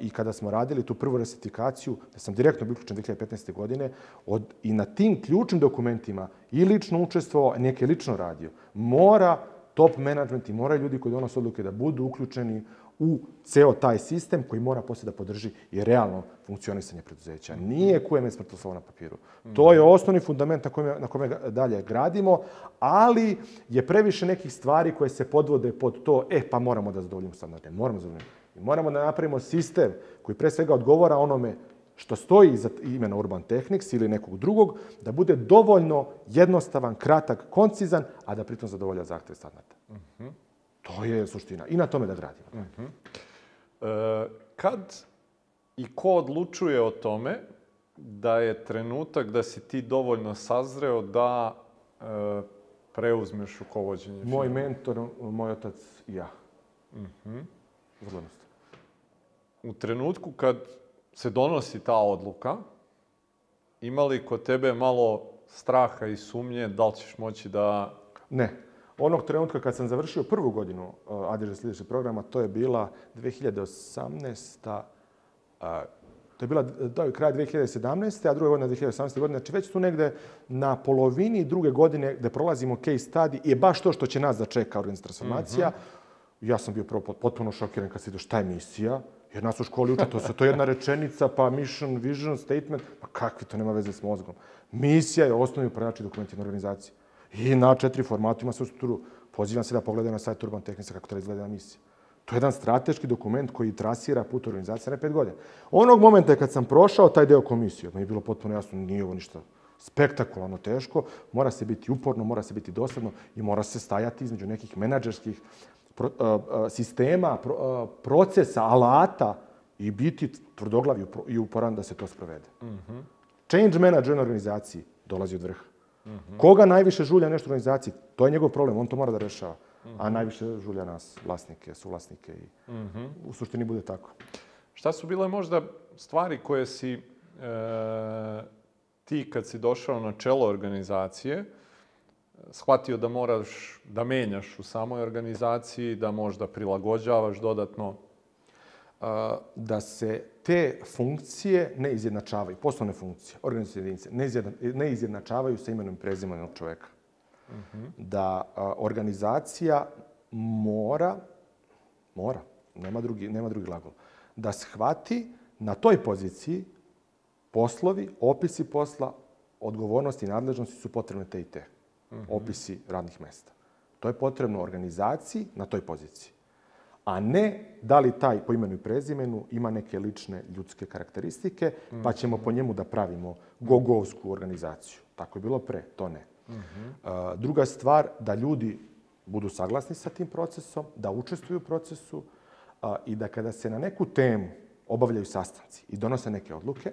I kada smo radili tu prvu resertifikaciju, da sam direktno bio uključen 2015. godine, od, i na tim ključnim dokumentima i lično učestvovao, neke lično radio, mora top management i moraju ljudi koji donose odluke da budu uključeni u ceo taj sistem koji mora posle da podrži i realno funkcionisanje preduzeća. Nije QMS smrtno slovo na papiru. To je osnovni fundament na kome, na kome dalje gradimo, ali je previše nekih stvari koje se podvode pod to, e, pa moramo da zadovoljimo standarde, moramo da zadovoljimo. I moramo da napravimo sistem koji pre svega odgovara onome što stoji iza imena Urban Technics ili nekog drugog, da bude dovoljno jednostavan, kratak, koncizan, a da pritom zadovolja zahtjeve standarda. Uh mhm. -huh. To je suština. I na tome da gradimo. Uh mhm. -huh. e, kad i ko odlučuje o tome da je trenutak da si ti dovoljno sazreo da e, preuzmeš rukovođenje? Moj mentor, moj otac i ja. Uh mhm. -huh. Vrlo jednostavno. U trenutku kad se donosi ta odluka, ima li kod tebe malo straha i sumnje da li ćeš moći da... Ne. Onog trenutka kad sam završio prvu godinu uh, Adjures Leadership programa, to je bila 2018. Uh, to je bila da, kraj 2017. a druga godina 2018. godine. Znači već su negde na polovini druge godine gde prolazimo case study je baš to što će nas da čeka organizacija transformacija. Mm -hmm. Ja sam bio prvo potpuno šokiran kad se ide šta je misija Jer nas u školi uče, to, se, to je jedna rečenica, pa mission, vision, statement, pa kakvi, to nema veze s mozgom. Misija je osnovni upravljač dokumentativne organizacije. I na četiri formatu ima se strukturu. Pozivam se da pogledaju na sajt Urban Technics kako to izgleda misija. To je jedan strateški dokument koji trasira put organizacije na pet godina. Onog momenta kad sam prošao taj deo komisije, mi je bilo potpuno jasno, nije ovo ništa spektakularno teško, mora se biti uporno, mora se biti dosledno i mora se stajati između nekih menadžerskih pro, a, a, sistema, pro, a, procesa, alata i biti tvrdoglav i uporan da se to sprovede. Mm -hmm. Change manager na organizaciji dolazi od vrha. Mm -hmm. Koga najviše žulja nešto u organizaciji, to je njegov problem, on to mora da rešava. Mm -hmm. A mhm. najviše žulja nas, vlasnike, suvlasnike i mm -hmm. u suštini bude tako. Šta su bile možda stvari koje si e, ti kad si došao na čelo organizacije, shvatio da moraš da menjaš u samoj organizaciji, da možda prilagođavaš dodatno? Da se te funkcije ne izjednačavaju, poslovne funkcije, organizacije jedinice, ne, izjednačavaju sa imenom i prezimenom čoveka. Mhm. Da organizacija mora, mora, nema drugi, nema drugi glagol, da shvati na toj poziciji poslovi, opisi posla, odgovornosti i nadležnosti su potrebne te i te. Uh Mhm. opisi radnih mesta. To je potrebno organizaciji na toj poziciji. A ne da li taj po imenu i prezimenu ima neke lične ljudske karakteristike, pa mhm. ćemo po njemu da pravimo gogovsku organizaciju. Tako je bilo pre, to ne. Mhm. Uh, druga stvar, da ljudi budu saglasni sa tim procesom, da učestvuju u procesu uh, i da kada se na neku temu obavljaju sastanci i donose neke odluke,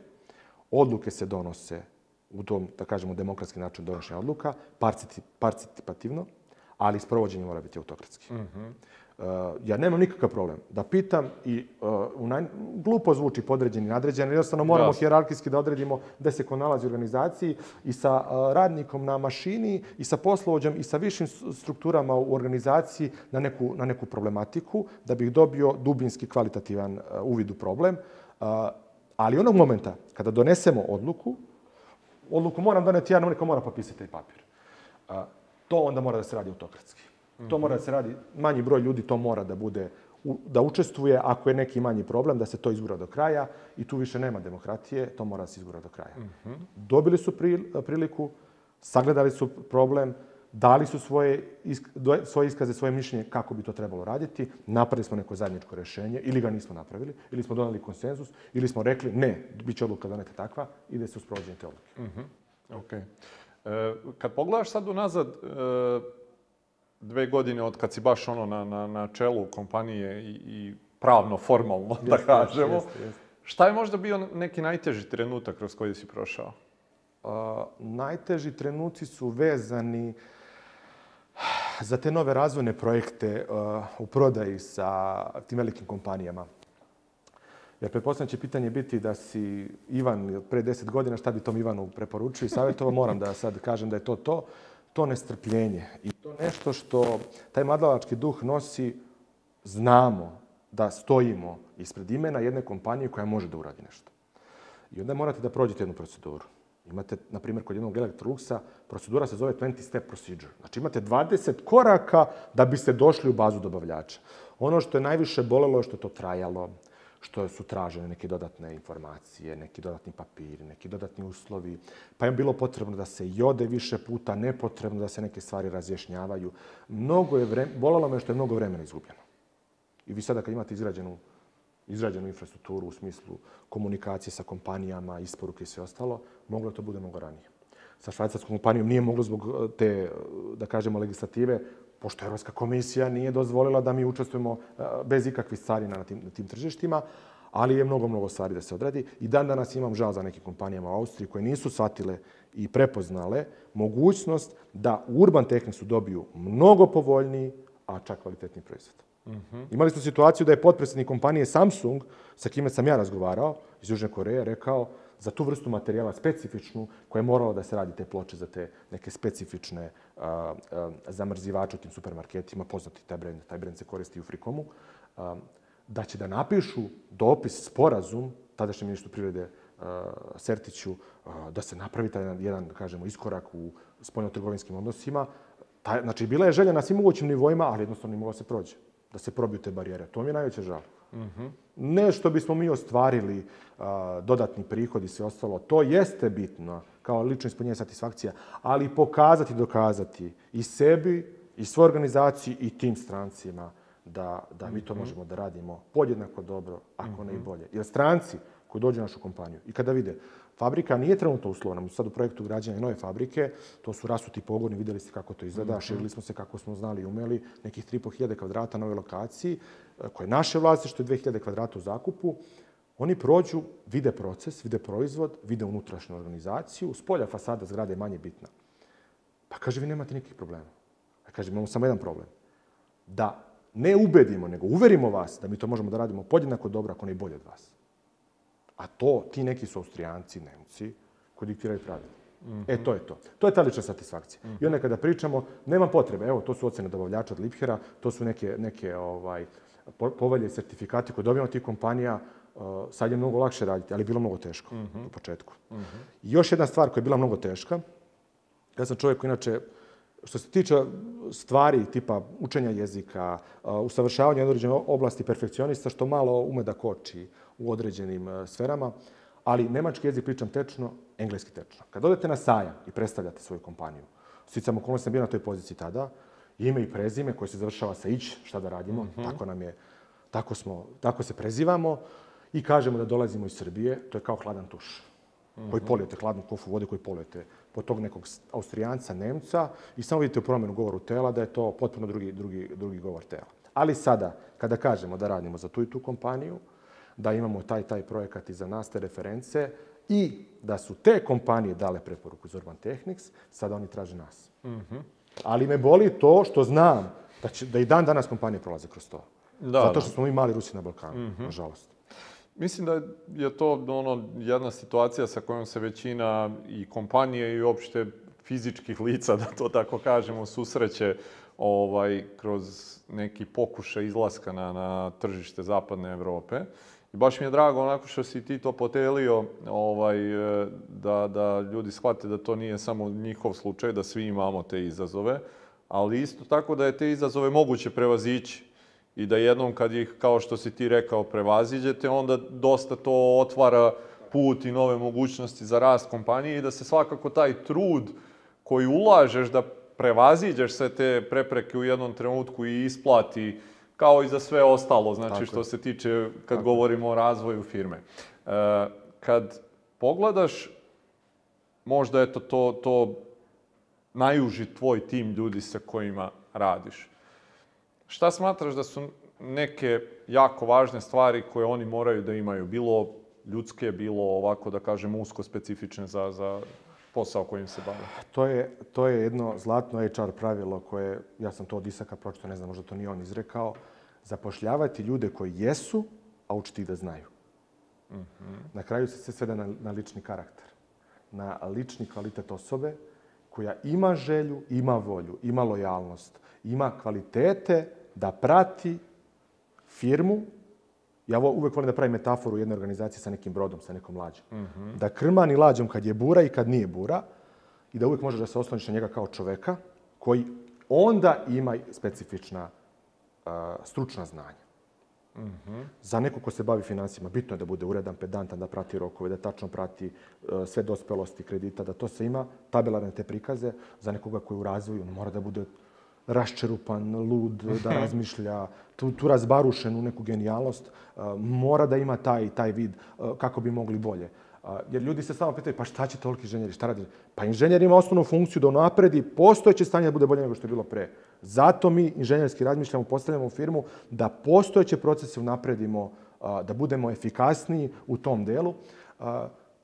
odluke se donose u tom, da kažemo, demokratski način donošenja odluka, participativno, ali sprovođenje mora biti autokratski. Mm -hmm. Uh, ja nemam nikakav problem da pitam i uh, u naj... glupo zvuči podređeni, nadređeni, jednostavno moramo yes. hjerarkijski da odredimo gde se ko nalazi u organizaciji i sa uh, radnikom na mašini i sa poslovođom i sa višim strukturama u organizaciji na neku, na neku problematiku da bih dobio dubinski kvalitativan uh, uvid u problem. Uh, ali onog momenta kada donesemo odluku, odluku moram doneti ja, neko mora popisati taj papir. A, to onda mora da se radi autokratski. Mm -hmm. To mhm. mora da se radi, manji broj ljudi to mora da bude, u, da učestvuje, ako je neki manji problem, da se to izgura do kraja i tu više nema demokratije, to mora da se izgura do kraja. Mm -hmm. Dobili su priliku, sagledali su problem, dali su svoje, svoje iskaze, svoje mišljenje kako bi to trebalo raditi, napravili smo neko zajedničko rešenje ili ga nismo napravili, ili smo donali konsenzus, ili smo rekli ne, bit će odluka doneta takva, ide se u sprovođenje te odluke. Mm -hmm. okay. e, kad pogledaš sad unazad e, dve godine od kad si baš ono na, na, na čelu kompanije i, i pravno, formalno, da jeste, da kažemo, jeste, jeste. šta je možda bio neki najteži trenutak kroz koji si prošao? Uh, najteži trenuci su vezani uh, za te nove razvojne projekte uh, u prodaji sa tim velikim kompanijama? Jer pretpostavljam da će pitanje biti da si Ivan pre 10 godina, šta bi tom Ivanu preporučio i savjetovao, moram da sad kažem da je to to, to nestrpljenje. I to nešto što taj mladalački duh nosi, znamo da stojimo ispred imena jedne kompanije koja može da uradi nešto. I onda morate da prođete jednu proceduru. Imate, na primjer, kod jednog Electroluxa, procedura se zove 20-step procedure. Znači, imate 20 koraka da biste došli u bazu dobavljača. Ono što je najviše bolelo je što je to trajalo, što su tražene neke dodatne informacije, neki dodatni papiri, neki dodatni uslovi, pa je bilo potrebno da se jode više puta, nepotrebno da se neke stvari razjašnjavaju. Mnogo je vre... Bolalo me što je mnogo vremena izgubljeno. I vi sada kad imate izgrađenu izrađenu infrastrukturu u smislu komunikacije sa kompanijama, isporuke i sve ostalo, moglo da to bude mnogo ranije. Sa švajcarskom kompanijom nije moglo zbog eh, te, eh, da kažemo, legislative, pošto Evropska komisija nije dozvolila da mi učestvujemo eh, bez ikakvih carina na tim, na tim tržištima, ali je mnogo, mnogo stvari da se odredi. I dan danas imam žal za nekim kompanijama u Austriji koje nisu shvatile i prepoznale mogućnost da u Urban Technicsu dobiju mnogo povoljniji, a čak kvalitetni proizvod. Uh Imali smo situaciju da je potpredsednik kompanije Samsung, sa kime sam ja razgovarao, iz Južne Koreje, rekao za tu vrstu materijala specifičnu, koja je morala da se radi te ploče za te neke specifične a, a, zamrzivače u tim supermarketima, poznati taj brend, taj brend se koristi u Frikomu, a, da će da napišu dopis, sporazum tadašnjem ministru privrede Sertiću da se napravi taj jedan, da kažemo, iskorak u spoljno-trgovinskim odnosima. Ta, znači, bila je želja na svim mogućim nivoima, ali jednostavno nije mogla da se prođe da se probiju te barijere. To mi je najveće žal. Mm -hmm. Ne što bismo mi ostvarili a, dodatni prihod i sve ostalo. To jeste bitno kao lično ispunjenje satisfakcija, ali pokazati, dokazati i sebi, i svoj organizaciji, i tim strancima da, da mi to mm -hmm. možemo da radimo podjednako dobro, ako mm -hmm. ne i mhm. bolje. Jer stranci, koji dođe u našu kompaniju i kada vide Fabrika nije trenutno uslovna, mi sad u projektu građanja nove fabrike, to su rasuti pogoni, videli ste kako to izgleda, mm -hmm. širili smo se kako smo znali i umeli, nekih 3.500 kvadrata na ovoj lokaciji, eh, koje je naše vlasništvo je 2.000 kvadrata u zakupu. Oni prođu, vide proces, vide proizvod, vide unutrašnju organizaciju, spolja fasada zgrade je manje bitna. Pa kaže, vi nemate nikakvih problema. A kaže, imamo samo jedan problem. Da ne ubedimo, nego uverimo vas da mi to možemo da radimo podjednako dobro, ako ne i bolje od vas. A to, ti neki su Austrijanci, Nemci, koji diktiraju pravila. Mm -hmm. E, to je to. To je ta lična satisfakcija. Mm -hmm. I onda kada pričamo, nema potrebe. Evo, to su ocene dobavljača od Liphera, to su neke, neke ovaj, povelje i sertifikati koje dobijamo tih kompanija. Uh, sad je mnogo lakše raditi, ali je bilo mnogo teško mm -hmm. u početku. Mm -hmm. I još jedna stvar koja je bila mnogo teška, ja sam čovjek koji inače, što se tiče stvari tipa učenja jezika, uh, usavršavanja određene oblasti perfekcionista, što malo ume da koči, uh, u određenim e, sferama, ali nemački jezik pričam tečno, engleski tečno. Kad odete na sajam i predstavljate svoju kompaniju, sticam okolo sam bio na toj poziciji tada, ime i prezime koje se završava sa ić, šta da radimo, mm -hmm. tako nam je, tako, smo, tako se prezivamo i kažemo da dolazimo iz Srbije, to je kao hladan tuš. Mm -hmm. Koji mhm. polijete hladnu kofu vode, koji polijete po tog nekog Austrijanca, Nemca i samo vidite u promjenu govoru tela da je to potpuno drugi, drugi, drugi govor tela. Ali sada, kada kažemo da radimo za tu i tu kompaniju, da imamo taj taj projekat iza nas, te reference i da su te kompanije dale preporuku iz Urban Technics, sada oni traže nas. Mm -hmm. Ali me boli to što znam da, će, da i dan danas kompanije prolaze kroz to. Da, Zato da. što smo mi mali Rusi na Balkanu, mm -hmm. nažalost. Mislim da je to ono, jedna situacija sa kojom se većina i kompanije i uopšte fizičkih lica, da to tako kažemo, susreće ovaj, kroz neki pokušaj izlaska na, na tržište zapadne Evrope. I baš mi je drago onako što si ti to potelio, ovaj, e, da, da ljudi shvate da to nije samo njihov slučaj, da svi imamo te izazove, ali isto tako da je te izazove moguće prevazići i da jednom kad ih, kao što si ti rekao, prevaziđete, onda dosta to otvara put i nove mogućnosti za rast kompanije i da se svakako taj trud koji ulažeš da prevaziđeš sve te prepreke u jednom trenutku i isplati kao i za sve ostalo, znači Tako što je. se tiče kad Tako. govorimo o razvoju firme. E, kad pogledaš, možda eto to, to najuži tvoj tim ljudi sa kojima radiš. Šta smatraš da su neke jako važne stvari koje oni moraju da imaju, bilo ljudske, bilo ovako da kažem usko specifične za, za posao kojim se bave? To je, to je jedno zlatno HR pravilo koje, ja sam to od Isaka pročito, ne znam, možda to nije on izrekao, zapošljavati ljude koji jesu, a učiti ih da znaju. Mm -hmm. Na kraju se sve svede na, na lični karakter, na lični kvalitet osobe koja ima želju, ima volju, ima lojalnost, ima kvalitete da prati firmu ja uvek volim da pravim metaforu jedne organizacije sa nekim brodom, sa nekom lađom. Mm -hmm. Da krmani lađom kad je bura i kad nije bura i da uvek možeš da se osloniš na njega kao čoveka koji onda ima specifična uh, stručna znanja. Mm -hmm. Za neko ko se bavi financijama, bitno je da bude uredan, pedantan, da prati rokove, da tačno prati uh, sve dospelosti kredita, da to se ima, tabelarne te prikaze. Za nekoga koji je u razvoju, on mora da bude raščerupan, lud, da razmišlja, tu, tu razbarušenu neku genijalnost, uh, mora da ima taj, taj vid uh, kako bi mogli bolje. Uh, jer ljudi se samo pitaju, pa šta će toliki inženjeri, šta radi? Pa inženjer ima osnovnu funkciju da napredi postojeće stanje da bude bolje nego što je bilo pre. Zato mi inženjerski razmišljamo, postavljamo firmu da postojeće procese unapredimo, da budemo efikasniji u tom delu.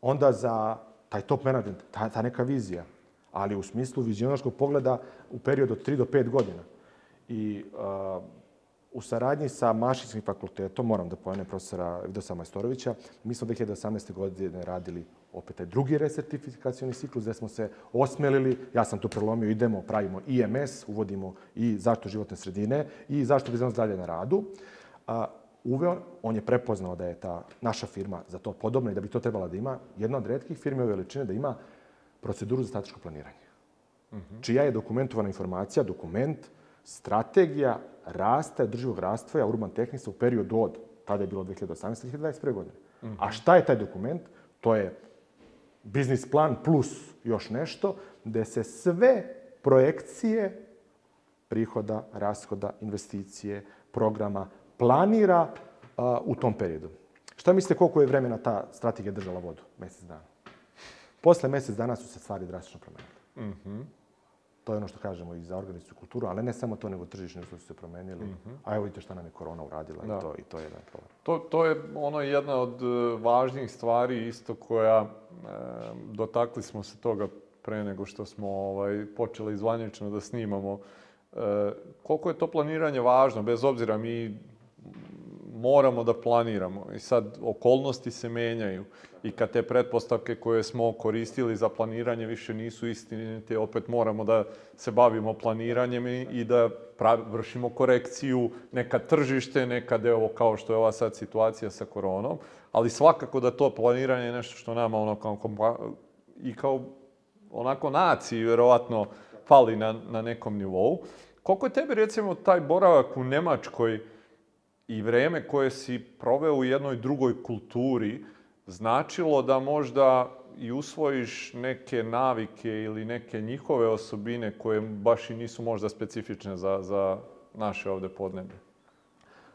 Onda za taj top management, ta, ta neka vizija, ali u smislu vizionarskog pogleda u period od 3 do 5 godina. I a, u saradnji sa Mašinskim fakultetom, moram da pojenem profesora Vidosa Majstorovića, mi smo 2018. godine radili opet taj drugi resertifikacioni ciklus gde smo se osmelili, ja sam tu prelomio, idemo, pravimo IMS, uvodimo i zaštitu životne sredine i zaštitu vezano zdravlja na radu. A, uveo, on je prepoznao da je ta naša firma za to podobna i da bi to trebala da ima, jedna od redkih firme ove veličine da ima proceduru za strateško planiranje. Mm -hmm. Čija je dokumentovana informacija, dokument, strategija rasta, drživog rastvoja urban tehnisa u periodu od tada je bilo 2018-2021. godine. Mm -hmm. A šta je taj dokument? To je biznis plan plus još nešto, gde se sve projekcije prihoda, rashoda, investicije, programa planira a, u tom periodu. Šta mislite koliko je vremena ta strategija držala vodu? Mesec dana. Posle mesec dana su se stvari drastično promenile. Mm -hmm. To je ono što kažemo i za organizacijsku kulturu, ali ne samo to, nego tržišni uslovi su se promenili. Mm -hmm. A evo vidite šta nam je korona uradila da. i, to, i to je jedan problem. To, to je ono jedna od e, važnijih stvari isto koja, e, dotakli smo se toga pre nego što smo ovaj, počeli zvanično da snimamo. E, koliko je to planiranje važno, bez obzira mi moramo da planiramo. I sad, okolnosti se menjaju i kad te pretpostavke koje smo koristili za planiranje više nisu istinite, opet moramo da se bavimo planiranjem i da vršimo korekciju, neka tržište, neka evo kao što je ova sad situacija sa koronom, ali svakako da to planiranje je nešto što nama ono kao kompa, i kao onako naciji verovatno fali na, na nekom nivou. Koliko je tebi recimo taj boravak u Nemačkoj i vreme koje si proveo u jednoj drugoj kulturi značilo da možda i usvojiš neke navike ili neke njihove osobine koje baš i nisu možda specifične za, za naše ovde podneblje?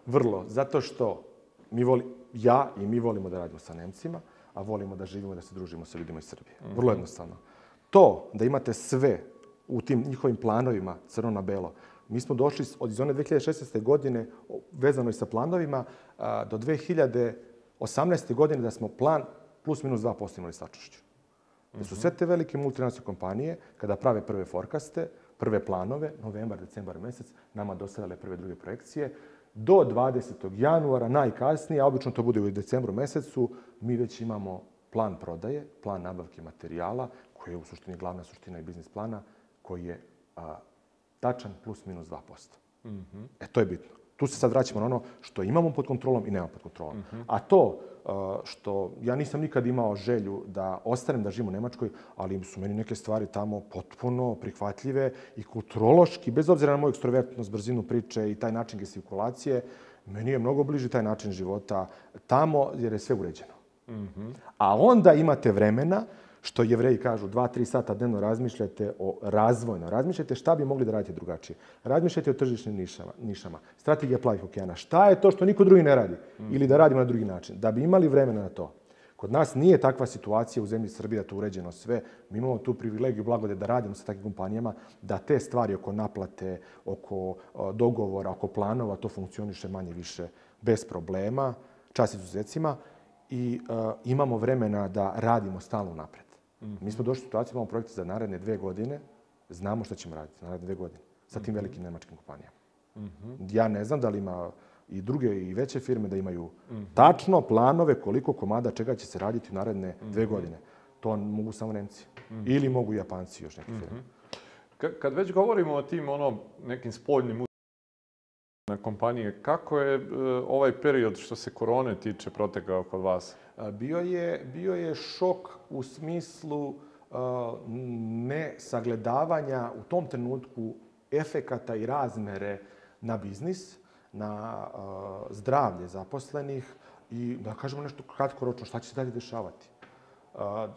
Vrlo, zato što mi voli, ja i mi volimo da radimo sa Nemcima, a volimo da živimo, i da se družimo sa ljudima iz Srbije. Mm -hmm. Vrlo jednostavno. To da imate sve u tim njihovim planovima, crno na belo, Mi smo došli od iz 2016. godine, vezano i sa planovima, do 2018. godine da smo plan plus minus 2% imali stačnošću. Da su mhm. sve te velike multinacionalne kompanije, kada prave prve forkaste, prve planove, novembar, decembar mesec, nama dostavljale prve druge projekcije, do 20. januara najkasnije, a obično to bude u decembru mesecu, mi već imamo plan prodaje, plan nabavke materijala, koji je u suštini glavna suština i biznis plana, koji je a, tačan plus minus 2%. Mm -hmm. E, to je bitno. Tu se sad vraćamo na ono što imamo pod kontrolom i nemamo pod kontrolom. Mm -hmm. A to uh, što ja nisam nikad imao želju da ostanem da živim u Nemačkoj, ali su meni neke stvari tamo potpuno prihvatljive i kulturološki, bez obzira na moju ekstrovertnost, brzinu priče i taj način gestikulacije, meni je mnogo bliži taj način života tamo jer je sve uređeno. Mm -hmm. A onda imate vremena što jevreji kažu, dva, tri sata dnevno razmišljate o razvojno, razmišljate šta bi mogli da radite drugačije. Razmišljate o tržišnim nišama, nišama. strategija plavih okeana. Šta je to što niko drugi ne radi? Mm. Ili da radimo na drugi način. Da bi imali vremena na to. Kod nas nije takva situacija u zemlji Srbije da to uređeno sve. Mi imamo tu privilegiju blagode da radimo sa takvim kompanijama, da te stvari oko naplate, oko dogovora, oko planova, to funkcioniše manje više bez problema, čas izuzetcima i uh, imamo vremena da radimo stalno napred. Mhm. Mi smo došli u situaciju, imamo projekte za naredne dve godine, znamo šta ćemo raditi naredne dve godine sa tim mhm. velikim nemačkim kompanijama. Mm Ja ne znam da li ima i druge i veće firme da imaju mhm. tačno planove koliko komada čega će se raditi u naredne mm dve godine. To mogu samo Nemci. Ili mogu Japanci još neke firme. Mm Kad već govorimo o tim ono, nekim spoljnim na kompanije, kako je e, ovaj period što se korone tiče protekao kod vas? bio je, bio je šok u smislu ne sagledavanja u tom trenutku efekata i razmere na biznis, na zdravlje zaposlenih i da kažemo nešto kratkoročno, šta će se dalje dešavati.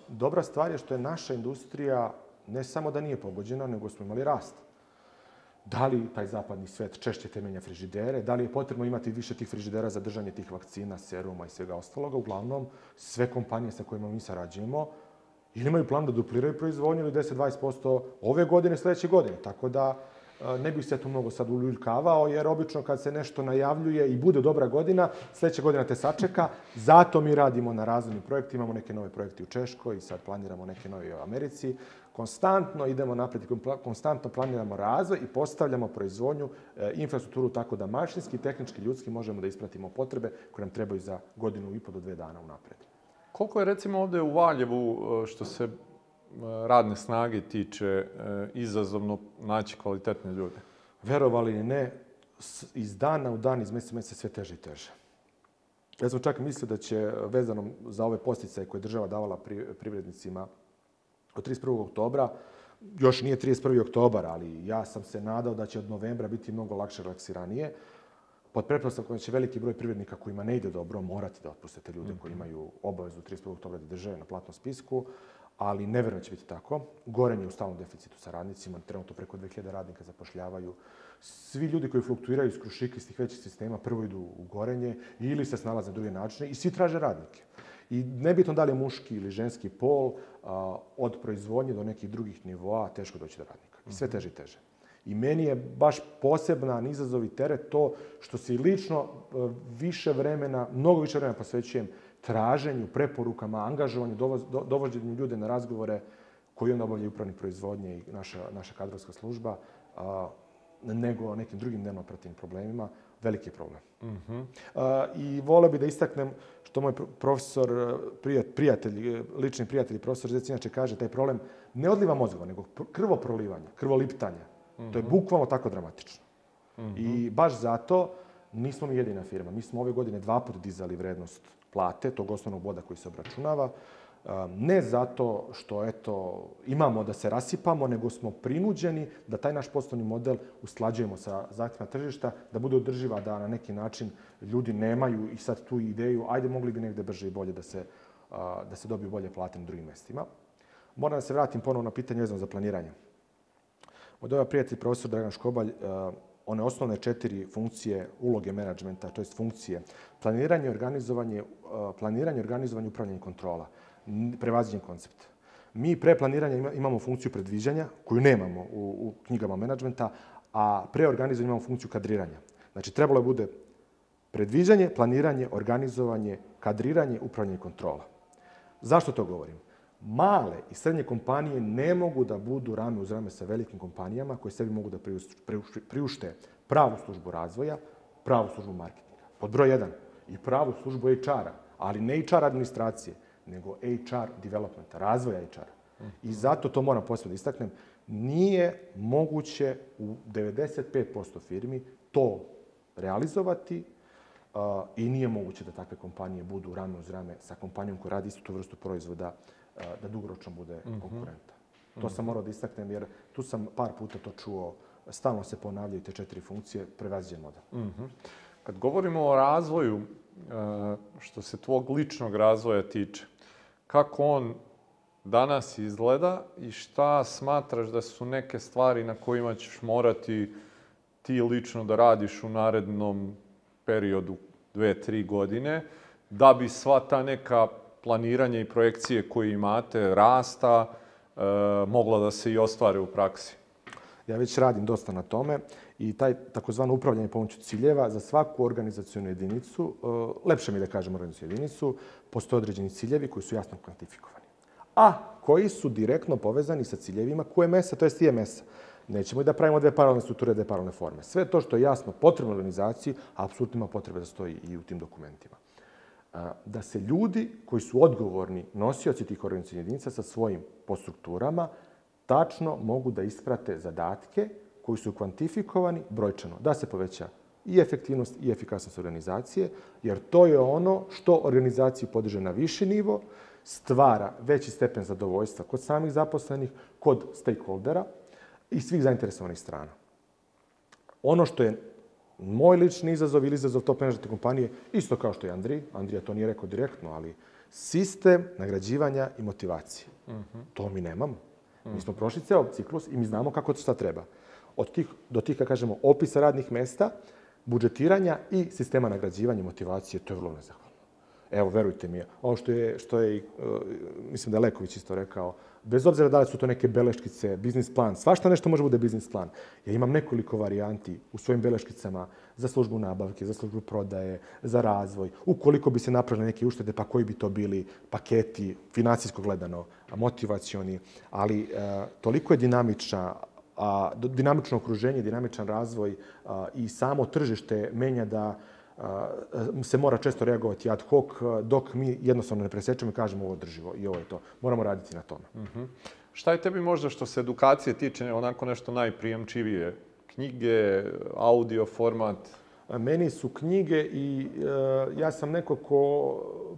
Dobra stvar je što je naša industrija ne samo da nije pogođena, nego smo imali rast da li taj zapadni svet češće temenja frižidere, da li je potrebno imati više tih frižidera za držanje tih vakcina, seruma i svega ostaloga. Uglavnom, sve kompanije sa kojima mi sarađujemo ili imaju plan da dupliraju proizvodnju ili 10-20% ove godine, sledeće godine. Tako da e, ne bih se tu mnogo sad uljuljkavao, jer obično kad se nešto najavljuje i bude dobra godina, sledeća godina te sačeka. Zato mi radimo na razvojnim projektima, imamo neke nove projekte u Češkoj i sad planiramo neke nove u Americi konstantno idemo napred, konstantno planiramo razvoj i postavljamo proizvodnju, e, infrastrukturu tako da mašinski, tehnički, ljudski možemo da ispratimo potrebe koje nam trebaju za godinu i po do dve dana unapred. Koliko je recimo ovde u Valjevu e, što se e, radne snage tiče izazovno naći kvalitetne ljude? Verovali ne, iz dana u dan, iz meseca u meseca sve teže i teže. Ja sam čak mislio da će vezanom za ove posticaje koje država davala privrednicima od 31. oktobra, još nije 31. oktobar, ali ja sam se nadao da će od novembra biti mnogo lakše relaksiranije, pod pretpostavkom da će veliki broj privrednika kojima ne ide dobro morati da otpuste te ljude koji mhm. imaju obavezu 31. oktobra da drže na platnom spisku, ali ne verujem da će biti tako. Goren je u stalnom deficitu sa radnicima, trenutno preko 2000 radnika zapošljavaju. Svi ljudi koji fluktuiraju iz krušika iz tih većih sistema prvo idu u gorenje ili se snalaze na druge načine i svi traže radnike. I nebitno da li je muški ili ženski pol, a, od proizvodnje do nekih drugih nivoa teško doći do radnika. I sve mhm. teže i teže. I meni je baš poseban izazov i teret to što se lično e, više vremena, mnogo više vremena posvećujem traženju, preporukama, angažovanju, dovođenju ljude na razgovore koji onda obavljaju upravni proizvodnje i naša, naša kadrovska služba, a, nego o nekim drugim dnevno problemima veliki problem. Mm -hmm. a, I vole bi da istaknem što moj profesor, prijat, prijatelj, lični prijatelj, profesor Zec, inače kaže, taj problem ne odliva mozgova, nego krvoprolivanja, krvoliptanja. Mm -hmm. To je mhm. bukvalno tako dramatično. Mm -hmm. I baš zato nismo mi jedina firma. Mi smo ove godine dva put dizali vrednost plate, tog osnovnog boda koji se obračunava ne zato što eto, imamo da se rasipamo, nego smo prinuđeni da taj naš poslovni model uslađujemo sa zahtjevima tržišta, da bude održiva, da na neki način ljudi nemaju i sad tu ideju, ajde mogli bi negde brže i bolje da se, da se dobiju bolje plate na drugim mestima. Moram da se vratim ponovno na pitanje vezano za planiranje. Od ova prijatelj profesor Dragan Škobalj, one osnovne četiri funkcije uloge menadžmenta, to jest funkcije planiranje, organizovanje, planiranje, organizovanje, upravljanje kontrola prevaziđen koncept. Mi pre planiranja imamo funkciju predviđanja, koju nemamo u, u knjigama menadžmenta, a pre organizovanja imamo funkciju kadriranja. Znači, trebalo je bude predviđanje, planiranje, organizovanje, kadriranje, upravljanje i kontrola. Zašto to govorim? Male i srednje kompanije ne mogu da budu rame uz rame sa velikim kompanijama koje sebi mogu da priušte pravu službu razvoja, pravu službu marketinga. Pod broj 1. I pravu službu HR-a, ali ne HR administracije, nego HR developmenta, razvoja hr I zato to moram posebno da istaknem, nije moguće u 95% firmi to realizovati uh, i nije moguće da takve kompanije budu rame uz rame sa kompanijom koja radi istu tu vrstu proizvoda, uh, da dugoročno bude mm -hmm. konkurenta. To mm -hmm. sam mhm. morao da istaknem jer tu sam par puta to čuo, stalno se ponavljaju te četiri funkcije, prevaziđen model. Mm -hmm. Kad govorimo o razvoju što se tvog ličnog razvoja tiče. Kako on danas izgleda i šta smatraš da su neke stvari na kojima ćeš morati ti lično da radiš u narednom periodu dve, tri godine, da bi sva ta neka planiranja i projekcije koje imate, rasta, e, mogla da se i ostvare u praksi? Ja već radim dosta na tome i taj takozvano upravljanje pomoću ciljeva za svaku organizacijonu jedinicu, e, lepše mi da kažem organizacijonu jedinicu, postoje određeni ciljevi koji su jasno kvantifikovani. A koji su direktno povezani sa ciljevima QMS-a, to jest IMS-a. Nećemo i da pravimo dve paralelne strukture, dve paralelne forme. Sve to što je jasno potrebno organizaciji, apsolutno ima potrebe da stoji i u tim dokumentima. E, da se ljudi koji su odgovorni nosioci tih organizacijenih jedinica sa svojim po tačno mogu da isprate zadatke koji su kvantifikovani brojčano, da se poveća i efektivnost i efikasnost organizacije, jer to je ono što organizaciju podiže na viši nivo, stvara veći stepen zadovoljstva kod samih zaposlenih, kod stakeholdera i svih zainteresovanih strana. Ono što je moj lični izazov ili izazov top menadžera kompanije, isto kao što je Andri, Andrija to nije rekao direktno, ali sistem nagrađivanja i motivacije. Uh mhm. -huh. To mi nemamo. Uh -huh. Mi mhm. smo prošli ceo ciklus i mi znamo kako to šta treba od tih, do tih, kažemo, opisa radnih mesta, budžetiranja i sistema nagrađivanja motivacije, to je vrlo nezahvalno. Evo, verujte mi, ono što je, što je e, mislim da je Leković isto rekao, bez obzira da li su to neke beleškice, biznis plan, svašta nešto može bude biznis plan. Ja imam nekoliko varijanti u svojim beleškicama za službu nabavke, za službu prodaje, za razvoj. Ukoliko bi se napravile neke uštede, pa koji bi to bili paketi, financijsko gledano, motivacioni, ali e, toliko je dinamična a, dinamično okruženje, dinamičan razvoj a, i samo tržište menja da se mora često reagovati ad hoc, dok mi jednostavno ne presečemo i kažemo ovo drživo i ovo je to. Moramo raditi na tome. Mm -hmm. Šta je tebi možda što se edukacije tiče onako nešto najprijemčivije? Knjige, audio format? Meni su knjige i e, ja sam neko ko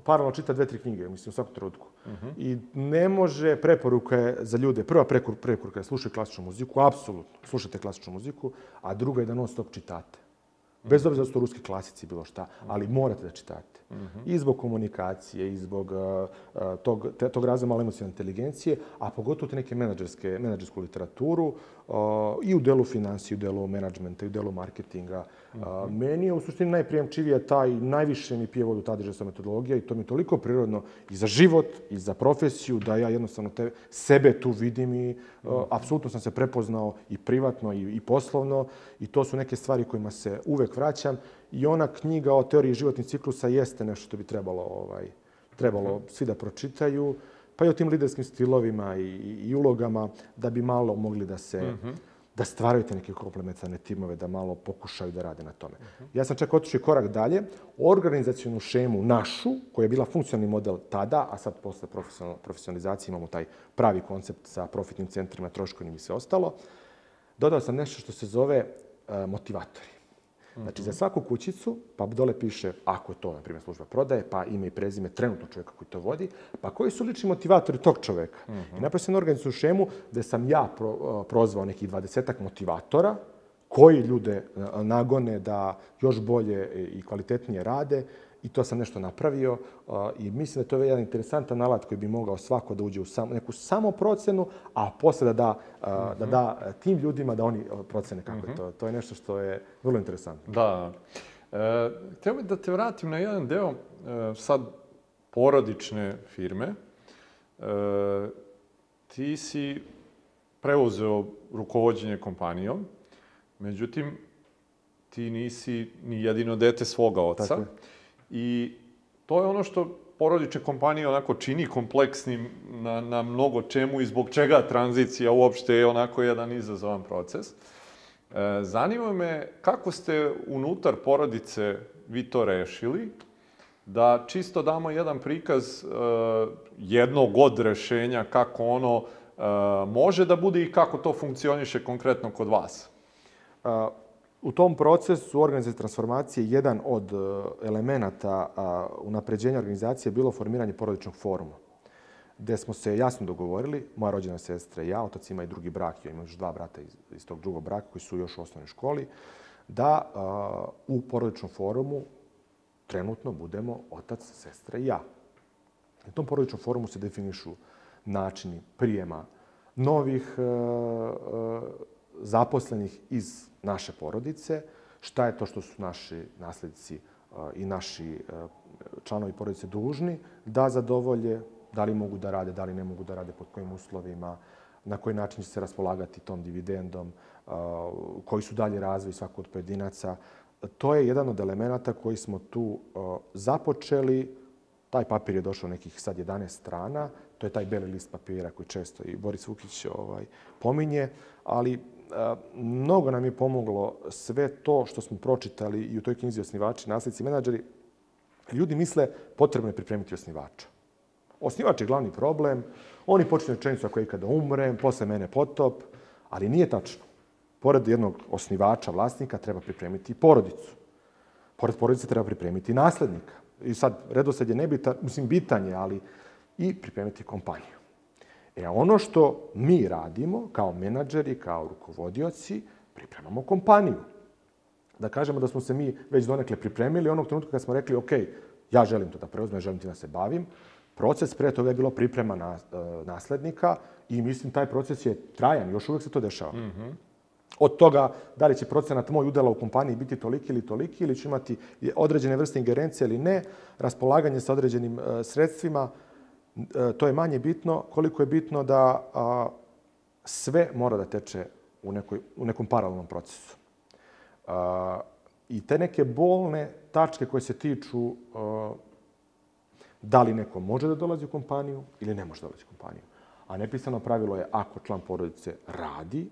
paralelno čita dve, tri knjige, mislim, u svakom trenutku. Uh I ne može, preporuka je za ljude, prva preporuka je slušaj klasičnu muziku, apsolutno, slušajte klasičnu muziku, a druga je da non stop čitate. Bez mhm. obzira da su to ruski klasici, bilo šta, ali mhm. morate da čitate. Mhm. I zbog komunikacije, i zbog e, e, tog, tog razvoja male emocijne inteligencije, a pogotovo te neke menadžerske, menadžersku literaturu, i u delu financije, u delu menadžmenta, u delu marketinga. Mm Meni je u suštini najprijemčivija taj, najviše mi pije vodu ta dižesta metodologija i to mi je toliko prirodno i za život, i za profesiju, da ja jednostavno te, sebe tu vidim i mm apsolutno sam se prepoznao i privatno i, i poslovno i to su neke stvari kojima se uvek vraćam i ona knjiga o teoriji životnih ciklusa jeste nešto što bi trebalo ovaj trebalo mhm. svi da pročitaju. Uh, pa i o tim liderskim stilovima i, i ulogama, da bi malo mogli da se... Mm -hmm da stvaraju te neke komplementarne timove, da malo pokušaju da rade na tome. Uh mhm. -huh. Ja sam čak otišao korak dalje. Organizacijonu šemu našu, koja je bila funkcionalni model tada, a sad posle profesionalizacije imamo taj pravi koncept sa profitnim centrima, troškovnim i sve ostalo, dodao sam nešto što se zove uh, motivatori. Znači, za svaku kućicu, pa dole piše, ako je to, na primjer, služba prodaje, pa ima i prezime trenutno čovjeka koji to vodi, pa koji su lični motivatori tog čovjeka. Mm -hmm. I napravo sam organizuju šemu gde sam ja pro, e, prozvao nekih dvadesetak motivatora koji ljude e, nagone da još bolje i kvalitetnije rade, i to sam nešto napravio i mislim da to je jedan interesantan alat koji bi mogao svako da uđe u sam, neku samoprocenu, a posle da da, da da tim ljudima da oni procene kako je mhm. to. To je nešto što je vrlo interesantno. Da. E, htio bih da te vratim na jedan deo e, sad porodične firme. E, ti si preuzeo rukovodđenje kompanijom, međutim, ti nisi ni jedino dete svoga oca. Tako je. I to je ono što porodične kompanije onako čini kompleksnim na, na mnogo čemu i zbog čega tranzicija uopšte je onako jedan izazovan proces. E, zanima me kako ste unutar porodice vi to rešili, da čisto damo jedan prikaz e, jednog od rešenja kako ono e, može da bude i kako to funkcioniše konkretno kod vas. U tom procesu organizacije transformacije jedan od e, elemenata unapređenja organizacije je bilo formiranje porodičnog foruma gde smo se jasno dogovorili, moja rođena sestra i ja, otac ima i drugi brak, ja imam još dva brata iz, iz tog drugog braka koji su još u osnovnoj školi, da uh, u porodičnom forumu trenutno budemo otac, sestra i ja. Na tom porodičnom forumu se definišu načini prijema novih uh, uh, zaposlenih iz naše porodice, šta je to što su naši naslednici i naši članovi porodice dužni da zadovolje, da li mogu da rade, da li ne mogu da rade, pod kojim uslovima, na koji način će se raspolagati tom dividendom, koji su dalje razvoj svakog od pojedinaca. To je jedan od elemenata koji smo tu započeli. Taj papir je došao nekih sad 11 strana. To je taj beli list papira koji često i Boris Vukić ovaj, pominje, ali mnogo nam je pomoglo sve to što smo pročitali i u toj knjizi osnivači, naslednici, menadžeri. Ljudi misle potrebno je pripremiti osnivača. Osnivač je glavni problem. Oni počinju rečenicu ako je ikada umrem, posle mene potop, ali nije tačno. Pored jednog osnivača, vlasnika, treba pripremiti i porodicu. Pored porodice treba pripremiti naslednika. I sad, redosled je nebitan, mislim, bitan je, ali i pripremiti kompaniju. E ono što mi radimo kao menadžeri, kao rukovodioci, pripremamo kompaniju. Da kažemo da smo se mi već donekle pripremili onog trenutka kad smo rekli, ok, ja želim to da preuzmem, želim ti da se bavim. Proces pre toga je bilo priprema na, e, naslednika i mislim taj proces je trajan, još uvek se to dešava. Mm -hmm. Od toga da li će procenat moj udela u kompaniji biti toliki ili toliki ili ću imati određene vrste ingerencije ili ne, raspolaganje sa određenim e, sredstvima, E, to je manje bitno koliko je bitno da a, sve mora da teče u, nekoj, u nekom paralelnom procesu. A, I te neke bolne tačke koje se tiču a, da li neko može da dolazi u kompaniju ili ne može da dolazi u kompaniju. A nepisano pravilo je ako član porodice radi,